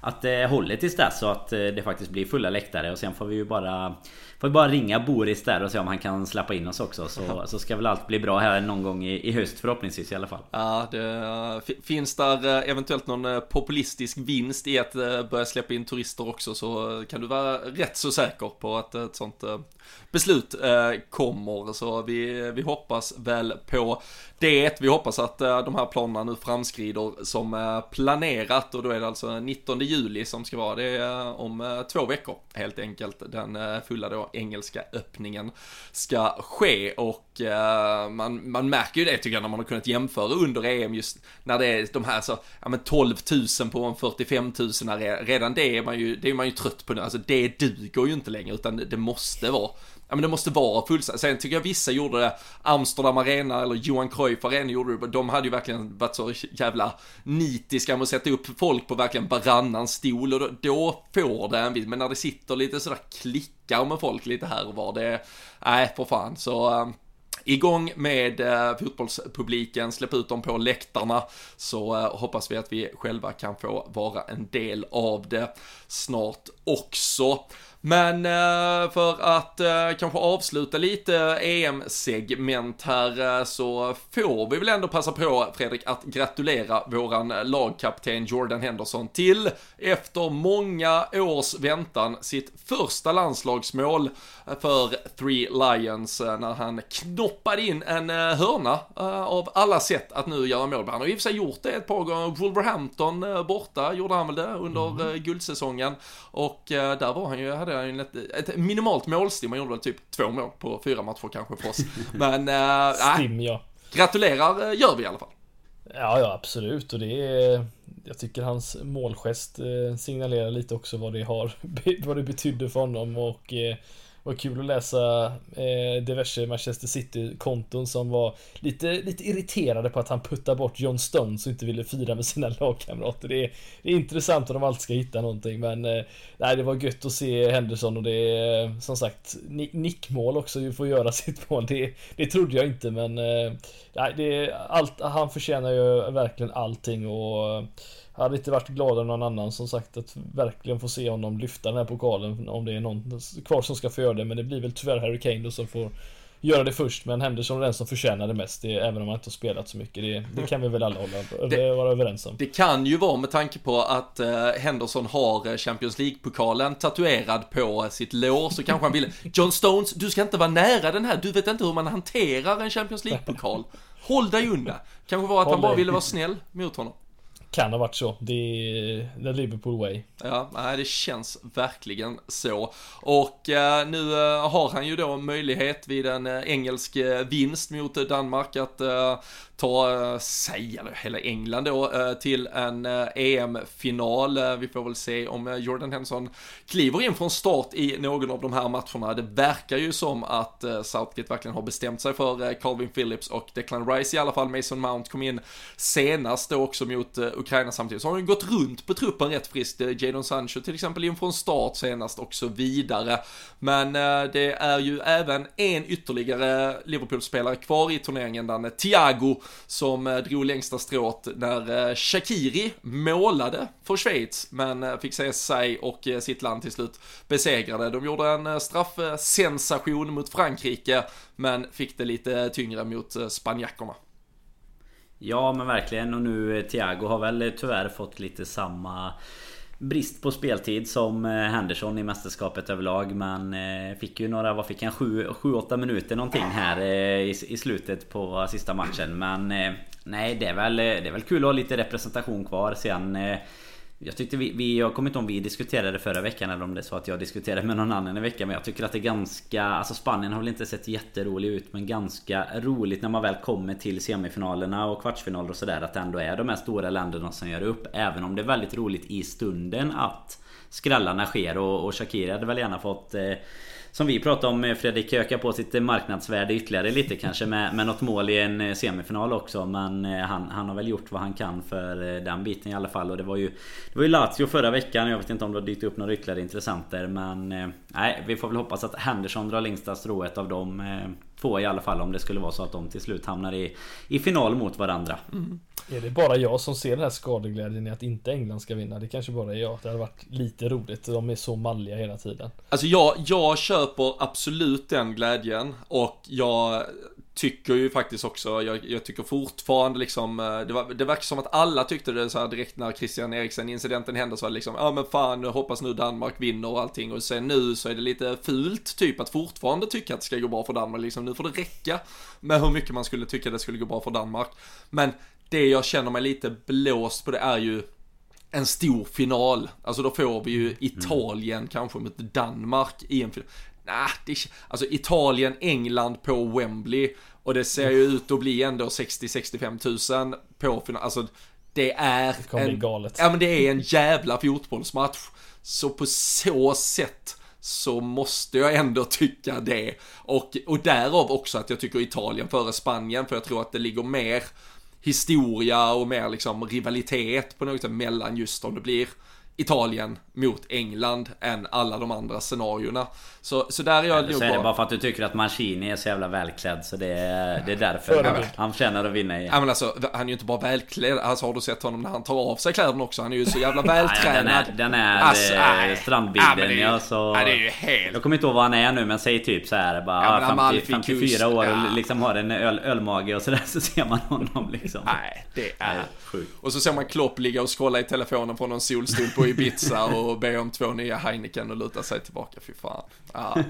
att det håller tills dess så att eh, det faktiskt blir fulla läktare och sen får vi ju bara Får vi bara ringa Boris där och se om han kan släppa in oss också så, så ska väl allt bli bra här någon gång i, i höst förhoppningsvis i alla fall. Ja, det, fi- finns där eh, eventuellt någon eh, populistisk vinst i att eh, börja släppa in turister också så kan du vara rätt så säker på att eh, ett sånt beslut eh, kommer. Så vi, vi hoppas väl på det. Vi hoppas att eh, de här planerna nu framskrider som eh, planerat och då är det alltså 19 juli som ska vara det om två veckor helt enkelt. Den fulla då engelska öppningen ska ske och man, man märker ju det tycker jag när man har kunnat jämföra under EM just när det är de här så, ja men 12 000 på en 45 000 redan det är man ju, det är man ju trött på nu, alltså det duger ju inte längre utan det måste vara Ja men det måste vara fullständigt. Sen tycker jag vissa gjorde det, Amsterdam Arena eller Johan Cruyff Arena gjorde det, de hade ju verkligen varit så jävla nitiska med att sätta upp folk på verkligen varannan stol. Och då, då får det en viss, men när det sitter lite sådär klickar med folk lite här och var, det, nej för fan. Så äh, igång med äh, fotbollspubliken, släpp ut dem på läktarna. Så eh, hoppas vi att vi själva kan få vara en del av det snart också. Men eh, för att eh, kanske avsluta lite EM-segment här eh, så får vi väl ändå passa på Fredrik att gratulera våran lagkapten Jordan Henderson till efter många års väntan sitt första landslagsmål för Three Lions när han knoppade in en hörna av alla sätt att nu göra mål. Han har i och för sig gjort det ett par gånger. Wolverhampton borta gjorde han väl det under eh, guldsäsongen och där var han ju, hade han ju ett, ett minimalt målstim. Han gjorde väl typ två mål på fyra matcher kanske för oss. Men äh, Stim ja. gratulerar eh, gör vi i alla fall. Ja, ja absolut och det är Jag tycker hans målgest eh, signalerar lite också vad det har Vad det betydde för honom och var kul att läsa eh, diverse Manchester City-konton som var lite, lite irriterade på att han puttade bort John Stones och inte ville fira med sina lagkamrater. Det är, det är intressant att de alltid ska hitta någonting men eh, nej, det var gött att se Henderson och det är eh, som sagt nickmål också, får göra sitt mål. Det, det trodde jag inte men eh, nej, det är allt, han förtjänar ju verkligen allting och jag hade inte varit gladare än någon annan som sagt att verkligen få se honom lyfta den här pokalen om det är någon kvar som ska få göra det men det blir väl tyvärr Harry Kane då som får göra det först men Henderson är den som förtjänar det mest det, även om han inte har spelat så mycket det, det kan vi väl alla hålla, det, vara överens om. Det kan ju vara med tanke på att uh, Henderson har eh, Champions League-pokalen tatuerad på sitt lår så kanske han vill John Stones, du ska inte vara nära den här, du vet inte hur man hanterar en Champions League-pokal. Håll dig undan. Kanske var att Håll han bara ville vara snäll mot honom. Kan ha varit så. Det är the Liverpool way. Ja, det känns verkligen så. Och eh, nu eh, har han ju då möjlighet vid en eh, engelsk vinst mot Danmark att ta sig, eller hela England då, till en EM-final. Vi får väl se om Jordan Henson kliver in från start i någon av de här matcherna. Det verkar ju som att Southgate verkligen har bestämt sig för Calvin Phillips och Declan Rice i alla fall. Mason Mount kom in senast då också mot Ukraina samtidigt. Så har han gått runt på truppen rätt friskt. Eh, Jadon Sancho till exempel in från start senast och så vidare. Men eh, det är ju även en ytterligare Liverpool-spelare kvar i turneringen, den Thiago som eh, drog längsta strået när Shakiri målade för Schweiz, men fick se sig och sitt land till slut besegrade. De gjorde en straffsensation mot Frankrike, men fick det lite tyngre mot spanjackerna. Ja men verkligen. Och nu eh, Thiago har väl eh, tyvärr fått lite samma brist på speltid som eh, Henderson i mästerskapet överlag. Men fick ju några, vad fick han? 7-8 minuter någonting här i, slutet på sista matchen. Men nej det är väl, det är väl kul att ha lite representation kvar sen jag tyckte vi, vi, jag kommer inte om vi diskuterade förra veckan eller om det är så att jag diskuterade med någon annan i veckan Men jag tycker att det är ganska, alltså Spanien har väl inte sett jätterolig ut Men ganska roligt när man väl kommer till semifinalerna och kvartsfinaler och sådär Att det ändå är de här stora länderna som gör upp. Även om det är väldigt roligt i stunden att skrällarna sker och, och Shakira hade väl gärna fått eh, som vi pratade om eh, Fredrik öka på sitt marknadsvärde ytterligare lite kanske med, med något mål i en eh, semifinal också. Men eh, han, han har väl gjort vad han kan för den biten i alla fall. Och det var ju Det var ju Lazio förra veckan. Jag vet inte om det har dykt upp några ytterligare intressenter. Men Nej vi får väl hoppas att Henderson drar längsta strået av dem Två i alla fall. Om det skulle vara så att de till slut hamnar i, i final mot varandra. Mm. Är det bara jag som ser den här skadeglädjen i att inte England ska vinna? Det kanske bara är jag. Det hade varit lite roligt. De är så malliga hela tiden. Alltså jag, jag köper absolut den glädjen och jag tycker ju faktiskt också, jag, jag tycker fortfarande liksom, eh, det, var, det verkar som att alla tyckte det så här direkt när Christian Eriksen incidenten hände så var det liksom, ja men fan, hoppas nu Danmark vinner och allting och sen nu så är det lite fult typ att fortfarande tycka att det ska gå bra för Danmark liksom, nu får det räcka med hur mycket man skulle tycka det skulle gå bra för Danmark. Men det jag känner mig lite blåst på det är ju en stor final. Alltså då får vi ju mm. Italien mm. kanske mot Danmark i en final. Nah, det, alltså Italien, England på Wembley och det ser ju ut att bli ändå 60-65 tusen på final. Alltså det är det en, galet. Ja men det är en jävla fotbollsmatch. Så på så sätt så måste jag ändå tycka det. Och, och därav också att jag tycker Italien före Spanien för jag tror att det ligger mer historia och mer liksom rivalitet på något sätt mellan just om det blir Italien mot England än alla de andra scenarierna. Så, så där är jag Eller så är det bara för att du tycker att Mancini är så jävla välklädd så det är, det är därför han förtjänar att vinna igen. Ja men alltså han är ju inte bara välklädd, alltså har du sett honom när han tar av sig kläderna också? Han är ju så jävla vältränad. den är, den är alltså, äh, strandbilden ja, så... Ja, det är ju helt... Jag kommer inte ihåg vad han är nu men säg typ så här bara ja, 50, 54 år och liksom har en öl, ölmage och sådär så ser man honom liksom. Nej, det är... Sjukt. Och så ser man Klopp ligga och scrolla i telefonen på någon solstol på Ibiza och be om två nya Heineken och luta sig tillbaka. Fy fan. Ah.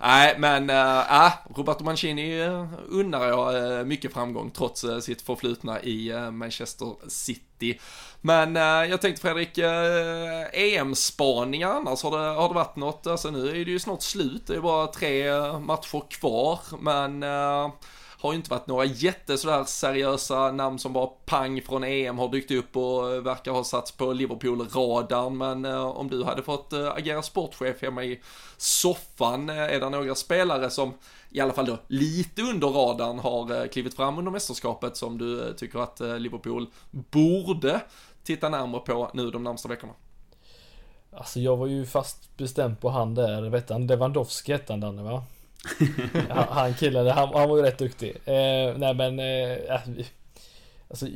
Nej, men ah, Roberto Mancini eh, unnar jag eh, mycket framgång trots sitt förflutna i Manchester City. Men jag tänkte Fredrik, e EM-spaningar annars, har det, har det varit något? Alltså nu är det ju snart slut, det är bara tre matcher kvar, men har ju inte varit några jätte sådär seriösa namn som bara pang från EM har dykt upp och eh, verkar ha satts på Liverpool-radarn. Men eh, om du hade fått eh, agera sportchef hemma i soffan, är det några spelare som i alla fall då lite under radarn har klivit fram under mästerskapet som du tycker att Liverpool borde titta närmare på nu de närmsta veckorna? Alltså jag var ju fast bestämd på han där, vet han, Lewandowski hette han Danne va? han killen, han, han var ju rätt duktig. Eh, nej men, eh, äh, alltså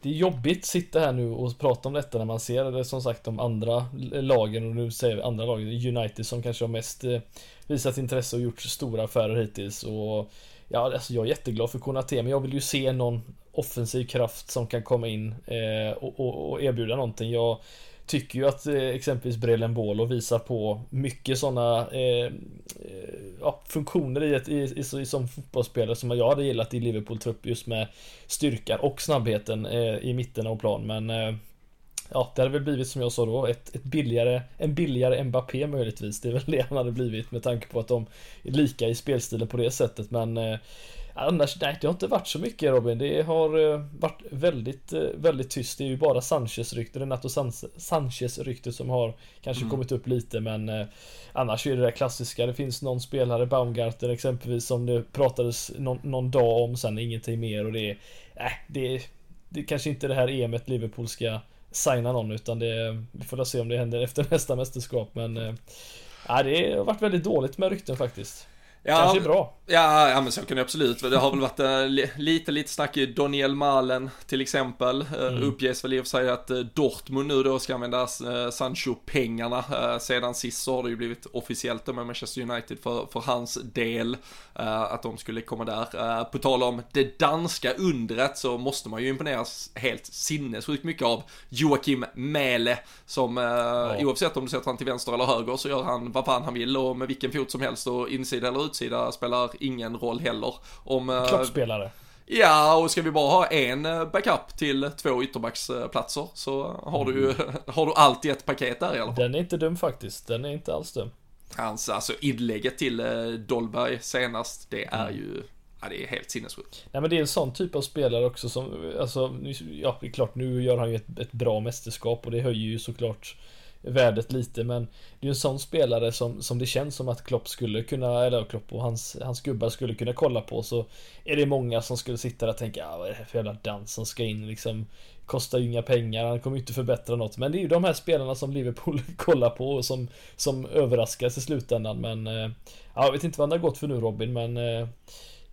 det är jobbigt att sitta här nu och prata om detta när man ser det som sagt de andra lagen och nu säger vi andra lagen, United som kanske har mest eh, visat intresse och gjort stora affärer hittills och ja, alltså jag är jätteglad för Konate men jag vill ju se någon offensiv kraft som kan komma in eh, och, och, och, erbjuda någonting. Jag tycker ju att eh, exempelvis Brelen Bolo visar på mycket sådana eh, eh, ja, funktioner i, ett, i, i, i, som fotbollsspelare som jag hade gillat i Liverpool-trupp just med styrkan och snabbheten eh, i mitten av plan. Men eh, ja, det hade väl blivit som jag sa då, ett, ett billigare, en billigare Mbappé möjligtvis. Det är väl det han hade blivit med tanke på att de är lika i spelstilen på det sättet. Men eh, Annars, nej det har inte varit så mycket Robin. Det har eh, varit väldigt, eh, väldigt tyst. Det är ju bara Sanchez-rykte, Renato Sanchez-rykte som har kanske mm. kommit upp lite men eh, Annars är det det klassiska. Det finns någon spelare, Baumgarten exempelvis, som det pratades någon, någon dag om, sen ingenting mer och det är, äh, det, det är kanske inte det här EMet Liverpool ska signa någon utan det, vi får se om det händer efter nästa mästerskap men äh, det har varit väldigt dåligt med rykten faktiskt. Ja, Kanske bra. Ja, ja, men så kan det absolut. Det har väl varit äh, lite, lite snack i Daniel Malen till exempel. Äh, mm. Uppges väl i och för sig att äh, Dortmund nu då ska använda äh, Sancho-pengarna. Sedan sist så har det ju blivit officiellt med Manchester United för, för hans del. att de skulle komma där. på tal om det danska undret så måste man ju imponeras helt sinnessjukt mycket av Joakim Mäle. Som ja. oavsett om du sätter han till vänster eller höger så gör han vad fan han vill och med vilken fot som helst och insida eller utsida spelar ingen roll heller. Om, eh, Kloppspelare. Ja, och ska vi bara ha en eh, backup till två ytterbacksplatser så har du mm. har du allt i ett paket där i alla fall. Den är inte dum faktiskt, den är inte alls dum. Hans, alltså inlägget till eh, Dolberg senast, det är mm. ju Ja, det är helt sinnessjukt. Nej men det är en sån typ av spelare också som, alltså, ja det är klart nu gör han ju ett, ett bra mästerskap och det höjer ju såklart värdet lite men det är ju en sån spelare som, som det känns som att Klopp skulle kunna, eller Klopp och hans, hans gubbar skulle kunna kolla på. Så är det många som skulle sitta där och tänka ah, vad är det här för jävla dans som ska in liksom? Kostar ju inga pengar, han kommer ju inte förbättra något. Men det är ju de här spelarna som Liverpool kollar på och som, som överraskas i slutändan. Men eh, jag vet inte vad han har gått för nu Robin men eh,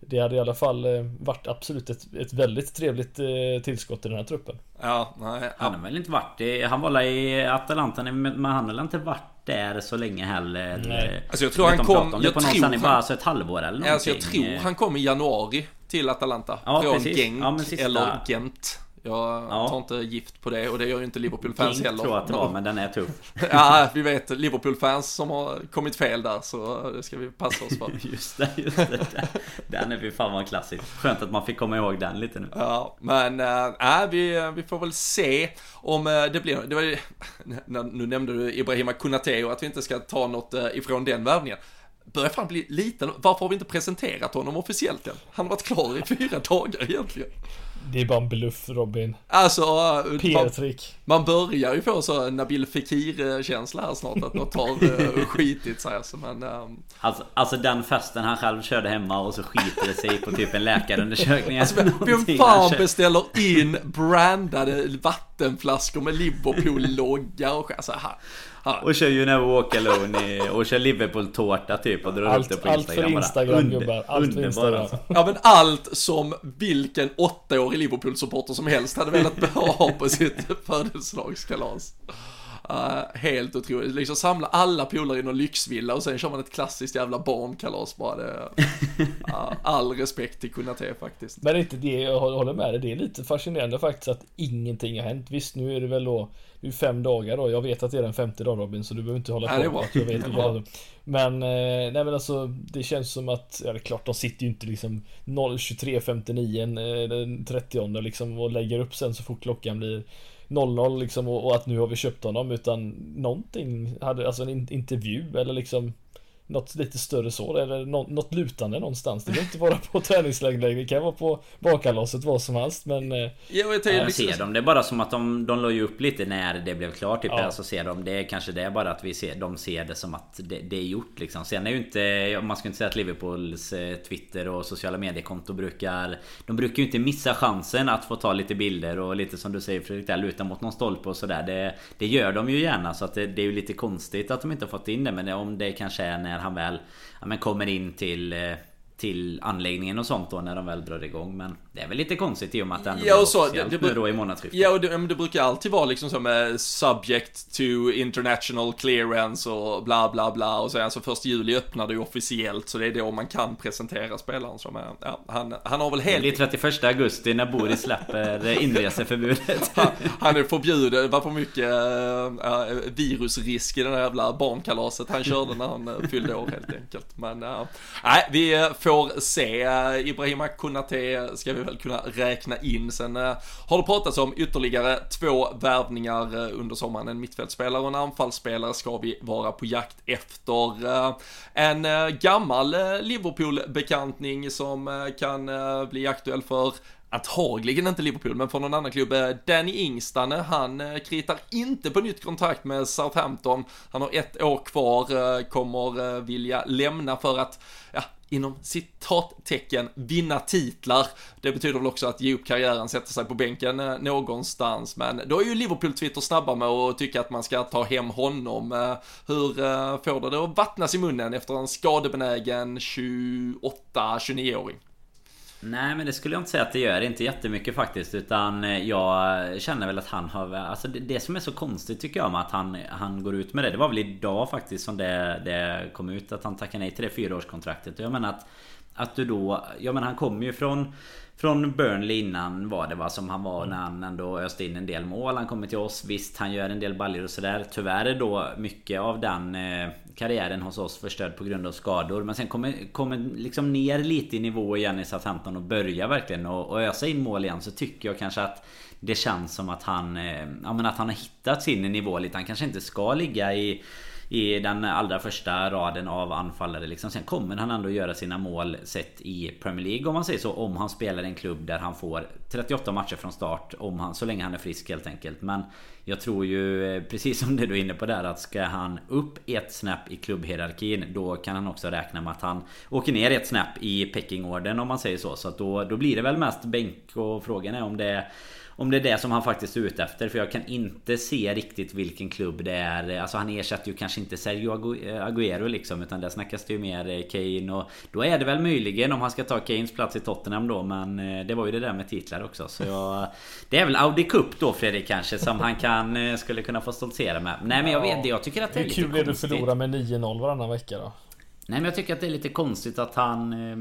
det hade i alla fall eh, varit absolut ett, ett väldigt trevligt eh, tillskott i den här truppen. Ja, nej. Han har väl inte varit i, Han var i Atalanta men han har väl inte varit där så länge heller. Nej. Alltså jag tror han kom... Jag på tror han, bara alltså ett halvår eller någonting. Alltså jag tror han kom i januari till Atalanta. Ja, från precis. Genk ja, sista... eller Gent. Jag ja. tar inte gift på det och det gör ju inte Liverpool-fans heller. tror att det var, men den är tuff. ja, vi vet Liverpool-fans som har kommit fel där, så det ska vi passa oss för. just det, just det. Den är vi fan vad klassisk. Skönt att man fick komma ihåg den lite nu. Ja, men äh, vi, vi får väl se om äh, det blir, det var, nu nämnde du Ibrahima Konate och att vi inte ska ta något äh, ifrån den värvningen börjar fan bli liten. Varför har vi inte presenterat honom officiellt än? Han har varit klar i fyra dagar egentligen. Det är bara en bluff Robin. Alltså, PR-trick. Man, man, börjar ju få så Nabil Fekir-känsla här snart att något har uh, skitit sig alltså, men... Um... Alltså, alltså den festen han själv körde hemma och så skiter det sig på typ en läkarundersökning. Alltså vem fan beställer in brandade vattenflaskor med Liverpool-logga och alltså, och kör You Never Walk Alone och kör Liverpool-tårta typ och drar allt, upp det på Instagram. Allt för Instagram Under, gubbar. Allt för Instagram. Alltså. Ja men allt som vilken åttaårig Liverpool-supporter som helst hade velat ha på sitt födelsedagskalas. Uh, helt otroligt. Liksom samla alla polare i någon lyxvilla och sen kör man ett klassiskt jävla barnkalas bara. Det, uh, all respekt till Kunate faktiskt. Men det är inte det, jag håller med dig. Det är lite fascinerande faktiskt att ingenting har hänt. Visst, nu är det väl då det är fem dagar då. Jag vet att det är den femte dagen Robin, så du behöver inte hålla på. Nej, jag vet det Men, eh, nej men alltså det känns som att, ja det är klart de sitter ju inte liksom 0.23.59 den 30 liksom och lägger upp sen så fort klockan blir 00 liksom och, och, att nu har vi köpt honom utan någonting hade, alltså en intervju eller liksom något lite större så, eller något, lutande någonstans. Det behöver inte vara på träningsläger, det kan vara på bakkalaset, vad som helst. Men... Eh, ja, jag, jag liksom... ser dem, det är bara som att de, de la ju upp lite när det blev klart. Typ, ja. alltså ser de, det är kanske det är bara att vi ser, de ser det som att det, det är gjort liksom. Sen är ju inte, man ska inte säga att Liverpools eh, Twitter och sociala mediekonto brukar... De brukar ju inte missa chansen att få ta lite bilder och lite som du säger Fredrik, där, luta mot någon stolpe och sådär. Det, det gör de ju gärna så att det, det är ju lite konstigt att de inte har fått in det. Men om det kanske är när han väl ja, men kommer in till eh, till anläggningen och sånt då när de väl drar igång. Men det är väl lite konstigt i och med att det ändå ja, och så, det, det, nu då i månadsskiftet. Ja, och det, det, brukar alltid vara liksom som eh, subject to international clearance och bla bla bla. Och så alltså först juli öppnar det ju officiellt så det är då man kan presentera spelaren som är, ja, han, han har väl helt... Det blir 31 augusti när Boris släpper inreseförbudet. han, han är förbjuden, det var för mycket äh, virusrisk i det där jävla barnkalaset han körde när han äh, fyllde år helt enkelt. Men äh, nej, vi får får se. Ibrahima Konate ska vi väl kunna räkna in. Sen eh, har det pratats om ytterligare två värvningar eh, under sommaren. En mittfältspelare och en anfallsspelare ska vi vara på jakt efter. Eh, en gammal Liverpool-bekantning som kan bli aktuell för antagligen inte Liverpool, men från någon annan klubb. Danny Ingstane, han kritar inte på nytt kontrakt med Southampton. Han har ett år kvar, kommer vilja lämna för att, ja, inom citattecken vinna titlar. Det betyder väl också att ge upp karriären, sätta sig på bänken eh, någonstans. Men då är ju Liverpool-Twitter snabba med att tycka att man ska ta hem honom. Eh, hur eh, får det det att vattnas i munnen efter en skadebenägen 28-29-åring? Nej men det skulle jag inte säga att det gör, inte jättemycket faktiskt Utan eh, jag känner väl att han har Alltså det, det som är så konstigt tycker jag med att han, han går ut med det Det var väl idag faktiskt som det, det kom ut att han tackar nej till det fyraårskontraktet Och jag menar att Att du då Jag menar han kommer ju från från Burnley innan var det va som han var när han ändå öste in en del mål. Han kommer till oss. Visst han gör en del baljor och sådär. Tyvärr är då mycket av den eh, karriären hos oss förstörd på grund av skador. Men sen kommer, kommer liksom ner lite i nivå igen i Southampton och börjar verkligen och, och ösa in mål igen. Så tycker jag kanske att det känns som att han, eh, ja, men att han har hittat sin nivå lite. Han kanske inte ska ligga i i den allra första raden av anfallare liksom. Sen kommer han ändå göra sina mål sett i Premier League om man säger så. Om han spelar i en klubb där han får 38 matcher från start. Om han, så länge han är frisk helt enkelt. Men jag tror ju eh, precis som det du är inne på där att ska han upp ett snäpp i klubbhierarkin då kan han också räkna med att han åker ner ett snäpp i Pekingorden om man säger så. Så att då, då blir det väl mest bänk och frågan är om det är om det är det som han faktiskt är ute efter. För jag kan inte se riktigt vilken klubb det är. Alltså han ersätter ju kanske inte Sergio Agüero liksom. Utan där snackas det ju mer eh, Kane. Och då är det väl möjligen om han ska ta Kanes plats i Tottenham då. Men eh, det var ju det där med titlar också. Så jag, det är väl Audi Cup då Fredrik kanske. Som han kan, eh, skulle kunna få stoltsera med. Nej men jag vet Jag tycker att det är lite konstigt. Hur kul är det att förlora med 9-0 varannan vecka då? Nej men jag tycker att det är lite konstigt att han eh,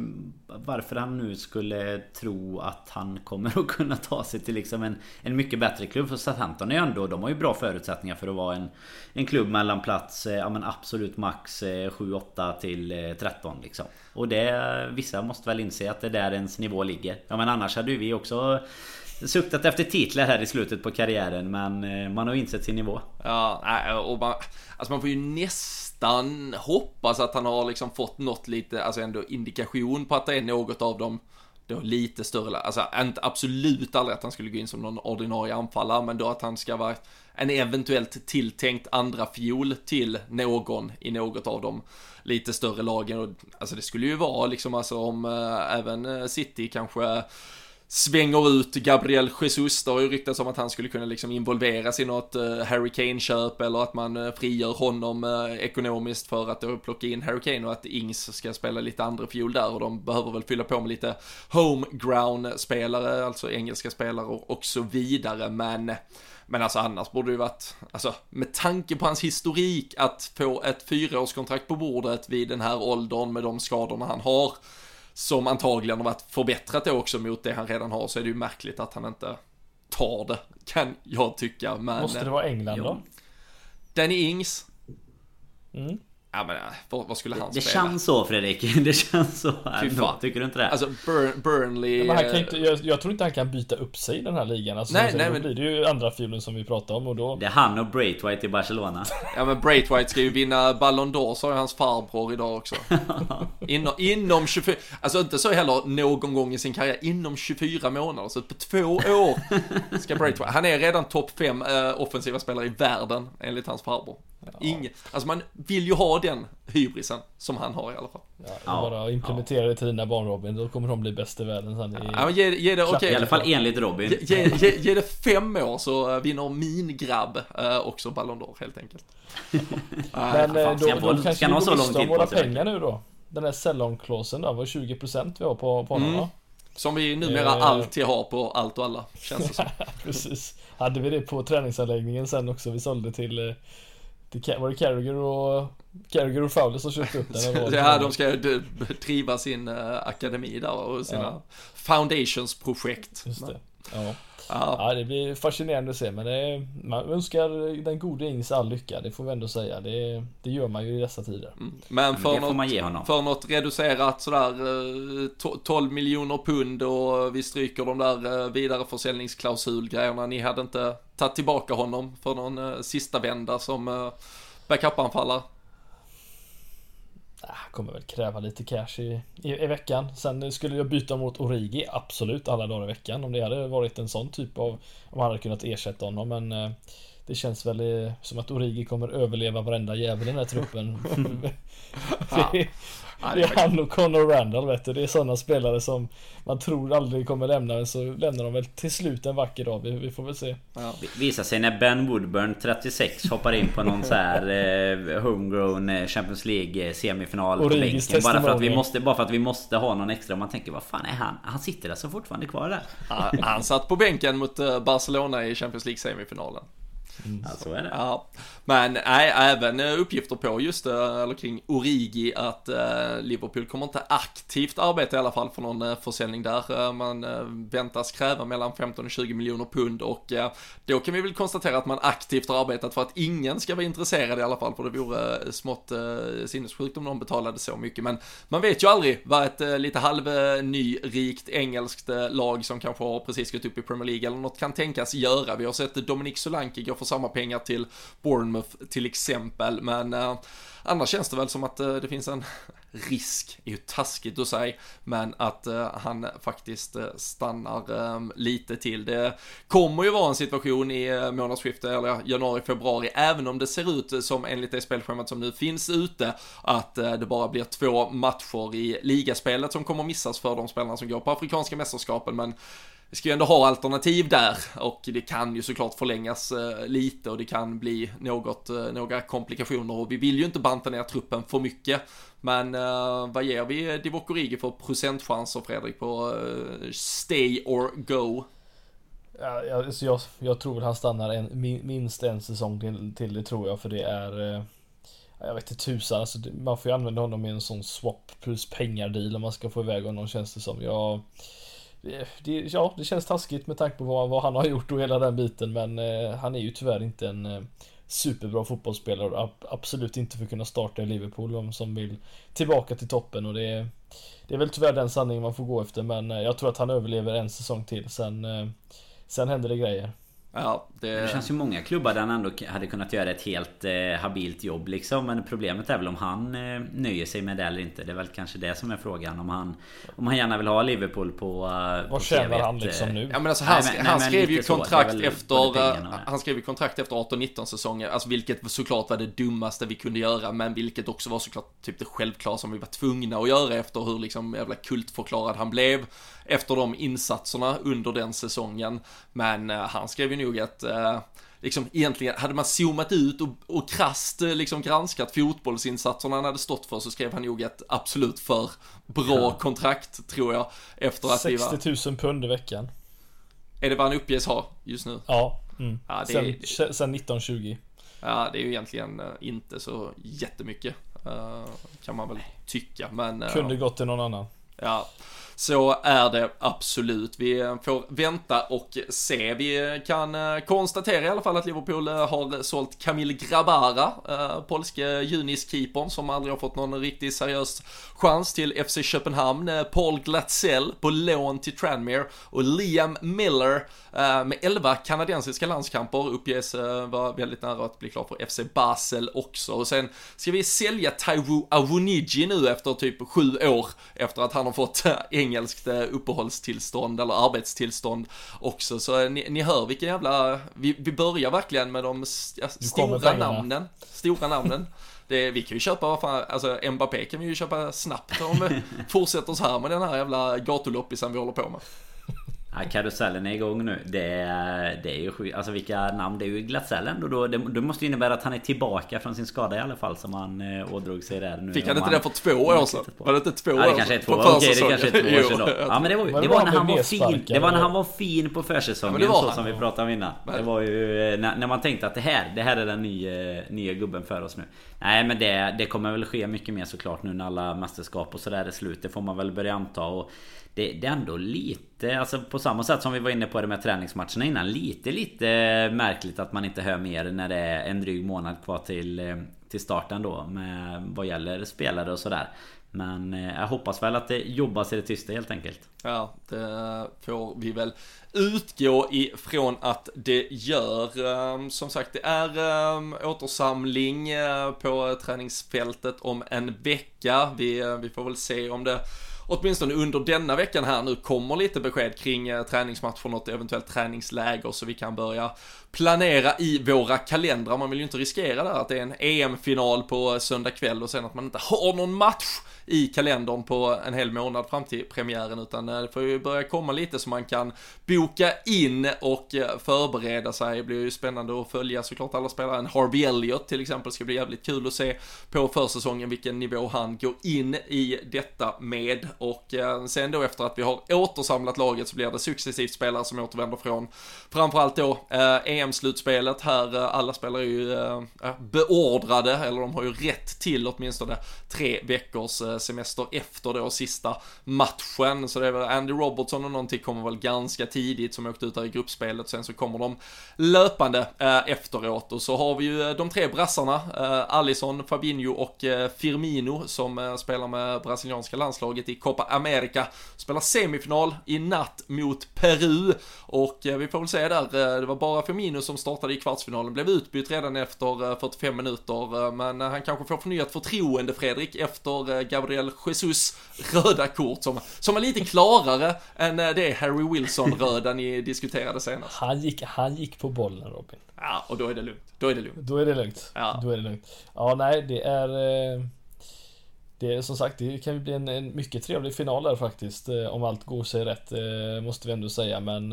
Varför han nu skulle tro att han kommer att kunna ta sig till liksom en, en mycket bättre klubb. För Southampton är ju ändå De har ju bra förutsättningar för att vara en En klubb mellan plats eh, Ja men absolut max eh, 7-8 till 13 liksom. Och det Vissa måste väl inse att det är där ens nivå ligger. Ja men annars hade ju vi också Suktat efter titlar här i slutet på karriären men man har insett sin nivå. Ja, och man, alltså man får ju nästan nästan hoppas att han har liksom fått något lite, alltså ändå indikation på att det är något av dem då lite större, alltså inte absolut aldrig att han skulle gå in som någon ordinarie anfallare, men då att han ska vara en eventuellt tilltänkt andra fjol till någon i något av de lite större lagen. Och, alltså det skulle ju vara liksom alltså om äh, även eh, City kanske svänger ut Gabriel Jesus. Det har ju ryktats om att han skulle kunna liksom involveras i något eh, Harry Kane-köp eller att man eh, frigör honom eh, ekonomiskt för att då plocka in Harry Kane och att Ings ska spela lite andra fjol där och de behöver väl fylla på med lite homeground-spelare, alltså engelska spelare och, och så vidare. Men men alltså annars borde det ju varit, alltså med tanke på hans historik att få ett fyraårskontrakt på bordet vid den här åldern med de skadorna han har som antagligen har varit förbättrat då också mot det han redan har så är det ju märkligt att han inte tar det, kan jag tycka. Men, Måste det vara England då? Danny Ings. Mm. Ja men vad, vad skulle han Det spela? känns så Fredrik. Det känns så. Fan. Tycker du inte det? Alltså Burn, Burnley... Men han kan eh, inte, jag, jag tror inte han kan byta upp sig i den här ligan. Alltså, Nej, nej, då men- blir det ju andra fiolen som vi pratar om och då... Det är han och Braithwaite i Barcelona. Ja men Braithwaite ska ju vinna Ballon d'Or sa ju hans farbror idag också. Inom, inom 24, alltså inte så heller någon gång i sin karriär, inom 24 månader, så på två år ska Braithwaite, han är redan topp 5 eh, offensiva spelare i världen enligt hans farbror. Ingen, alltså man vill ju ha den hybrisen som han har i alla fall. Ja, Ja, bara implementera det till dina barn Robin, då kommer de bli bäst i världen sen. i- Ja, ge, ge det, okej. I alla fall enligt Robin. Ge, ge, ge, ge det fem år så eh, vinner min grabb eh, också Ballon d'Or helt enkelt. Men eh, då, då ska kanske vi ha går så lång miste om våra pengar nu då. Den här sell-on-klausen där var 20% vi har på, på honom Mm. va? Som vi numera Eh. alltid har på allt och alla, känns det som. Precis. Hade vi det på träningsanläggningen sen också. Vi sålde till, Ca- var det Carragher och Carragher och Fowler som köpte upp den? vad? Ja, de ska driva sin eh, akademi där och sina Ja. foundationsprojekt. Just det. Ja. Ja, ja, det blir fascinerande att se men det är, man önskar den gode Ings all lycka, det får vi ändå säga. Det, det gör man ju i dessa tider. mm. men Men för man något, ge honom. för något reducerat sådär eh, to- 12 miljoner pund och vi stryker de där eh, vidareförsäljningsklausulgrejerna. Ni hade inte tagit tillbaka honom för någon eh, sista vända som eh, backup-anfallare. Ah, kommer väl kräva lite cash i, i, i veckan. Sen skulle jag byta mot Origi, absolut alla dagar i veckan. Om det hade varit en sån typ av, om man hade kunnat ersätta honom. Men eh, det känns väl som att Origi kommer överleva varenda jävel i den här truppen. det, det är han och Conor Randall vet du. Det är sådana spelare som man tror aldrig kommer lämna. Men så lämnar de väl till slut en vacker dag. Vi, vi får väl se. Ja. Visar sig när Ben Woodburn 36 hoppar in på någon så här eh, homegrown eh, Champions League semifinal på bänken bara för, att vi måste, bara för att vi måste ha någon extra. Man tänker vad fan är han? Han sitter alltså fortfarande kvar där. Ja, Han satt på bänken mot eh, Barcelona i Champions League-semifinalen. Ja så är det. Ja, men nej, även eh, uppgifter på just eh, eller kring Origi att eh, Liverpool kommer inte aktivt arbeta i alla fall för någon eh, försäljning där. Man eh, väntas kräva mellan 15 och 20 miljoner pund och eh, då kan vi väl konstatera att man aktivt har arbetat för att ingen ska vara intresserad i alla fall för det vore smått eh, sinnessjukt om någon betalade så mycket. Men man vet ju aldrig vad ett eh, lite halvnyrikt engelskt eh, lag som kanske har precis gått upp i Premier League eller något kan tänkas göra. Vi har sett Dominic Solanke gå för samma pengar till Bournemouth till exempel, men eh, annars känns det väl som att eh, det finns en risk, är ju taskigt att säga, men att eh, han faktiskt eh, stannar eh, lite till. Det kommer ju vara en situation i eh, månadsskiftet, eller januari, februari, även om det ser ut som enligt det spelschemat som nu finns ute, att eh, det bara blir två matcher i ligaspelet som kommer missas för de spelarna som går på Afrikanska mästerskapen, men vi ska ju ändå ha alternativ där och det kan ju såklart förlängas eh, lite och det kan bli något, eh, några komplikationer och vi vill ju inte banta ner truppen för mycket. Men eh, vad ger vi Divock Origi för procentchanser Fredrik på stay or go? Ja, jag, alltså jag, jag tror han stannar en, minst en säsong till, till det tror jag för det är Jag vet inte tusan, alltså, det- man får ju använda honom i en sån swap plus pengar deal om man ska få iväg honom känns det som. Jag, det, ja, det känns taskigt med tanke på vad, vad han har gjort och hela den biten men eh, han är ju tyvärr inte en eh, superbra fotbollsspelare och ab- absolut inte för att kunna starta i Liverpool om som vill tillbaka till toppen och det det är väl tyvärr den sanningen man får gå efter men eh, jag tror att han överlever en säsong till sen eh, Sen händer det grejer. Ja, det... Det känns ju många klubbar där han ändå hade kunnat göra ett helt eh, habilt jobb liksom. Men problemet är väl om han eh, nöjer sig med det eller inte. Det är väl kanske det som är frågan. Om han, om han gärna vill ha Liverpool på, eh, Vad tjänar TV, han eh, liksom nu? Ja men alltså han, Nej, men- han nej, men skrev ju så. Kontrakt väl efter, eh, pengarna han skrev ju kontrakt efter 18-19 säsonger, alltså vilket såklart var det dummaste vi kunde göra, men vilket också var såklart typ det självklara som vi var tvungna att göra efter hur liksom jävla kultförklarad han blev efter de insatserna under den säsongen. Men eh, han skrev ju nog att eh, Liksom egentligen, hade man zoomat ut och, och krasst eh, liksom granskat fotbollsinsatserna han hade stått för så skrev han nog ett absolut för bra Ja. kontrakt tror jag. Efter att vi var, 60 000 pund i veckan. är det vad han uppges ha just nu? Ja. Mm. Ja, sen, sen 1920. Ja, det är ju egentligen eh, inte så jättemycket. eh, kan man väl tycka, men... Kunde gått till någon annan. Ja. Så är det absolut. Vi får vänta och se. Vi kan eh, konstatera i alla fall att Liverpool eh, har sålt Kamil Grabara, eh, polske Junis-keepern som aldrig har fått någon riktigt seriös chans till FC Köpenhamn. Paul Glatzell på lån till Tranmere och Liam Miller med 11 kanadensiska landskamper uppges vara väldigt nära att bli klar för FC Basel också. Och sen ska vi sälja Taiwo Awoniji nu efter typ sju år efter att han har fått engelskt uppehållstillstånd eller arbetstillstånd också. Så ni, ni hör vilken jävla, vi, vi börjar verkligen med de st stora namnen. Stora namnen. Det, vi kan ju köpa, vad fan, alltså Mbappé kan vi ju köpa snabbt om vi fortsätter så här med den här jävla gatuloppisen vi håller på med. Ja, karusellen är igång nu. Det är, det är ju sjukt. Alltså vilka namn. Det är ju Glasellen. Och då, det, det måste ju innebära att han är tillbaka från sin skada i alla fall. Som han eh, ådrog sig där nu. Fick han inte det för två år sedan? Var det inte två ja, år det kanske är två år. Okej, det kanske är två år sedan då. Ja men det var, det var när han var fin. Det var när han var fin på försäsongen. Ja, så som vi pratade om innan. Det var ju eh, när, när, man tänkte att det här, det här är den nya, nya gubben för oss nu. Nej men det, det kommer väl ske mycket mer såklart nu när alla mästerskap och sådär är slut. Det får man väl börja anta. Och det, det, är ändå lite, alltså på samma sätt som vi var inne på det med träningsmatcherna innan. Lite, lite märkligt att man inte hör mer när det är en dryg månad kvar till, eh, till starten då. Med vad gäller spelare och sådär. Men eh, jag hoppas väl att det jobbas i det tysta helt enkelt. Ja, det får vi väl utgå ifrån att det gör. Ehm, som sagt, det är ehm, återsamling eh, på träningsfältet om en vecka. Vi, vi får väl se om det åtminstone under denna veckan här nu kommer lite besked kring eh, träningsmatch för något eventuellt träningsläger så vi kan börja planera i våra kalendrar. Man vill ju inte riskera där att det är en EM-final på eh, söndag kväll och sen att man inte har någon match i kalendern på en hel månad fram till premiären utan eh, det får ju börja komma lite så man kan boka in och eh, förbereda sig. Det blir ju spännande att följa såklart alla spelare. En Harvey Elliott till exempel ska bli jävligt kul att se på försäsongen vilken nivå han går in i detta med och eh, sen då efter att vi har återsamlat laget så blir det successivt spelare som återvänder från framförallt då EM-slutspelet här. Alla spelare är ju beordrade eller de har ju rätt till åtminstone tre veckors semester efter då sista matchen. Så det är väl Andy Robertson och någonting kommer väl ganska tidigt som åkte ut där i gruppspelet. Sen så kommer de löpande eh, efteråt och så har vi ju eh, de tre brassarna, eh, Allison, Fabinho och eh, Firmino som eh, spelar med brasilianska landslaget i Copa America. Spelar semifinal i natt mot Peru och eh, vi får väl se där, det var bara Firmino som startade i kvartsfinalen, blev utbytt redan efter 45 minuter, men han kanske får förnyat förtroende Fredrik efter Gabriel Gabriel Jesus röda kort som, som är lite klarare än eh, det Harry Wilson-röda ni diskuterade senast. Han gick, han gick på bollen Robin. Ja, och då är det lugnt. Då är det lugnt. Då är det lugnt. Ja. Då är det lugnt. Ja, nej, det är... Eh, det är som sagt, det kan ju bli en, en mycket trevlig final där faktiskt. Eh, om allt går sig rätt, måste vi ändå säga. Men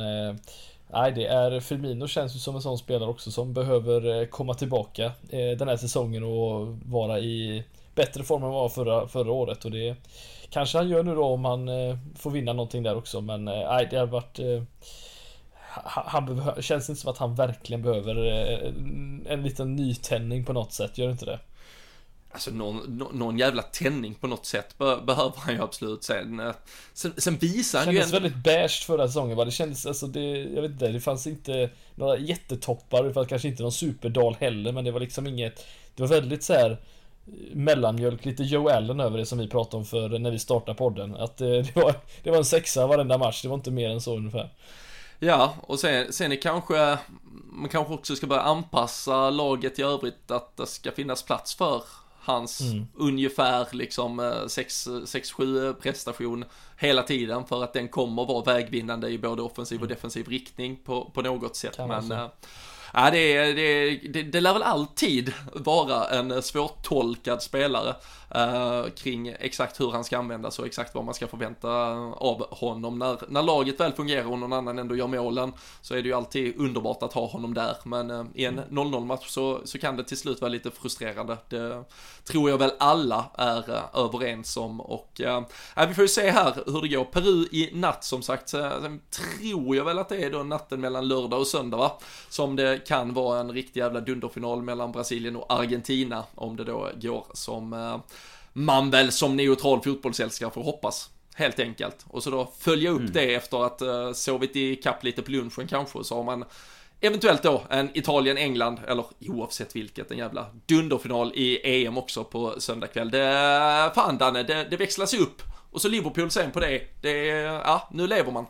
Nej, det är Firmino känns ju som en sån spelare också som behöver komma tillbaka den här säsongen och vara i bättre form än vad var förra, förra året och det kanske han gör nu då om han eh, får vinna någonting där också men eh, nej det har varit eh, han behöver, känns inte som att han verkligen behöver en liten nytändning på något sätt, gör inte det? Alltså någon, någon jävla tändning på något sätt be behöver han ju absolut sen. Sen, sen visar han ju... Det kändes väldigt beige förra säsongen va? Det kändes, alltså det, jag vet inte, det fanns inte några jättetoppar, det fanns kanske inte någon superdal heller men det var liksom inget, det var väldigt så här mellanmjölk, lite Joe Allen över det som vi pratade om för när vi startade podden. Att det, det, var, det var en sexa varenda match, det var inte mer än så ungefär. Ja, och sen, sen är kanske, man kanske också ska börja anpassa laget i övrigt att det ska finnas plats för hans mm. ungefär liksom 6-7 prestation hela tiden för att den kommer vara vägvinnande i både offensiv och mm. defensiv riktning på, på något sätt. Kan Men, Ja, det, det, det, det lär väl alltid vara en svårtolkad spelare eh, kring exakt hur han ska användas och exakt vad man ska förvänta av honom. När, när laget väl fungerar och någon annan ändå gör målen så är det ju alltid underbart att ha honom där. Men eh, i en 0-0 match så, så kan det till slut vara lite frustrerande. Det tror jag väl alla är eh, överens om och eh, vi får ju se här hur det går. Peru i natt som sagt. Sen tror jag väl att det är då natten mellan lördag och söndag va? Som det kan vara en riktig jävla dunderfinal mellan Brasilien och Argentina om det då går som man väl som neutral fotbollsälskare får hoppas helt enkelt. Och så då följa upp mm. det efter att uh, sovit i kapp lite på lunchen kanske, så har man Eventuellt då en Italien-England, eller oavsett vilket, en jävla dunderfinal i EM också på söndag kväll. Det, fan Danne, det, det växlas upp. Och så Liverpool sen på det. Det, ja, nu lever man.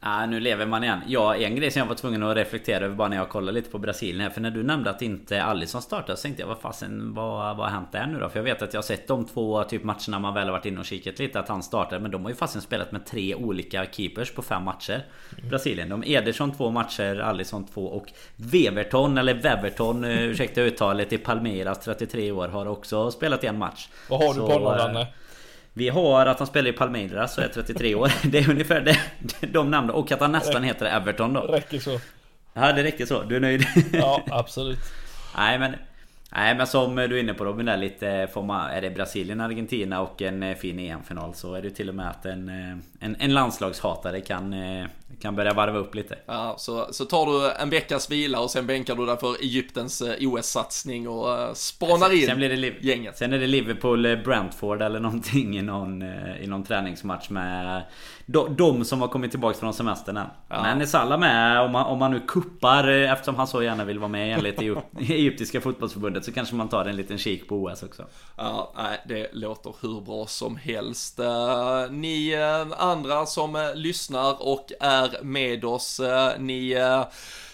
Ja, nu lever man igen. Ja, en grej som jag var tvungen att reflektera över bara när jag kollade lite på Brasilien här. För när du nämnde att inte Alisson startade så tänkte jag vad fasen, vad, vad har hänt där nu då? För jag vet att jag har sett de två typ matcherna man väl har varit inne och kikat lite att han startade. Men de har ju fasen spelat med tre olika keepers på fem matcher. Mm. Brasilien. De Ederson två matcher, Alisson två och Weverton eller Weverton, eh, ursäkta uttalet, i Palmeiras 33 år har också spelat en match. Vad har du på honom Danne? Vi har att han spelar i Palmeiras och är 33 år. Det är ungefär det, de namnen. Och att han nästan heter Everton då. Räcker så. Ja det räcker så. Du är nöjd? Ja absolut. Nej men Nej men som du är inne på Robin där lite får man, Är det Brasilien, Argentina och en eh, fin EM-final så är det till och med att en, eh, en, en landslagshatare kan, eh, kan börja varva upp lite. Ja, så, så tar du en veckas vila och sen bänkar du dig för Egyptens OS-satsning och spanar in sen blir det gänget. Sen är det Liverpool-Brentford eller någonting i någon, i någon träningsmatch med de, de som har kommit tillbaka från semestern än. Ja. Men är Salah med om man, om man nu kuppar eftersom han så gärna vill vara med enligt Egyptiska fotbollsförbundet så kanske man tar en liten kik på OS också. Ja, nej, det låter hur bra som helst. Ni andra som lyssnar och är med oss, eh, ni eh,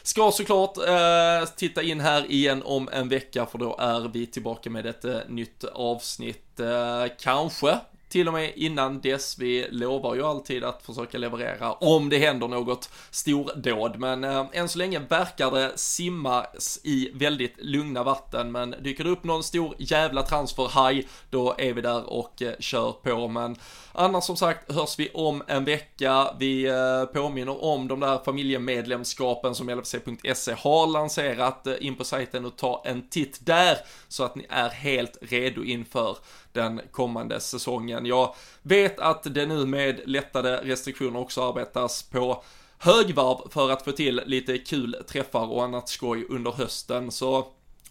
Ska såklart eh, titta in här igen om en vecka för då är vi tillbaka med ett eh, nytt avsnitt. Eh, kanske till och med innan dess. Vi lovar ju alltid att försöka leverera om det händer något stordåd, men eh, än så länge verkar det simmas i väldigt lugna vatten, men dyker det upp någon stor jävla transferhaj, då är vi där och eh, kör på, men annars som sagt hörs vi om en vecka. Vi eh, påminner om de där familjemedlemskapen som LFC.se har lanserat in på sajten och ta en titt där så att ni är helt redo inför den kommande säsongen. Jag vet att det nu med lättade restriktioner också arbetas på högvarv för att få till lite kul träffar och annat skoj under hösten. Så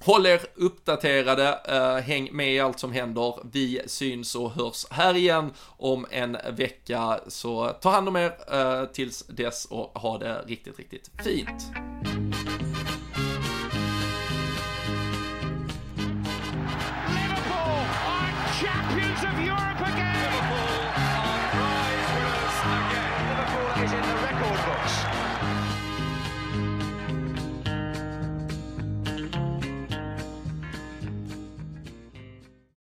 Håll er uppdaterade, eh, häng med i allt som händer. Vi syns och hörs här igen om en vecka. Så ta hand om er eh, tills dess och ha det riktigt, riktigt fint.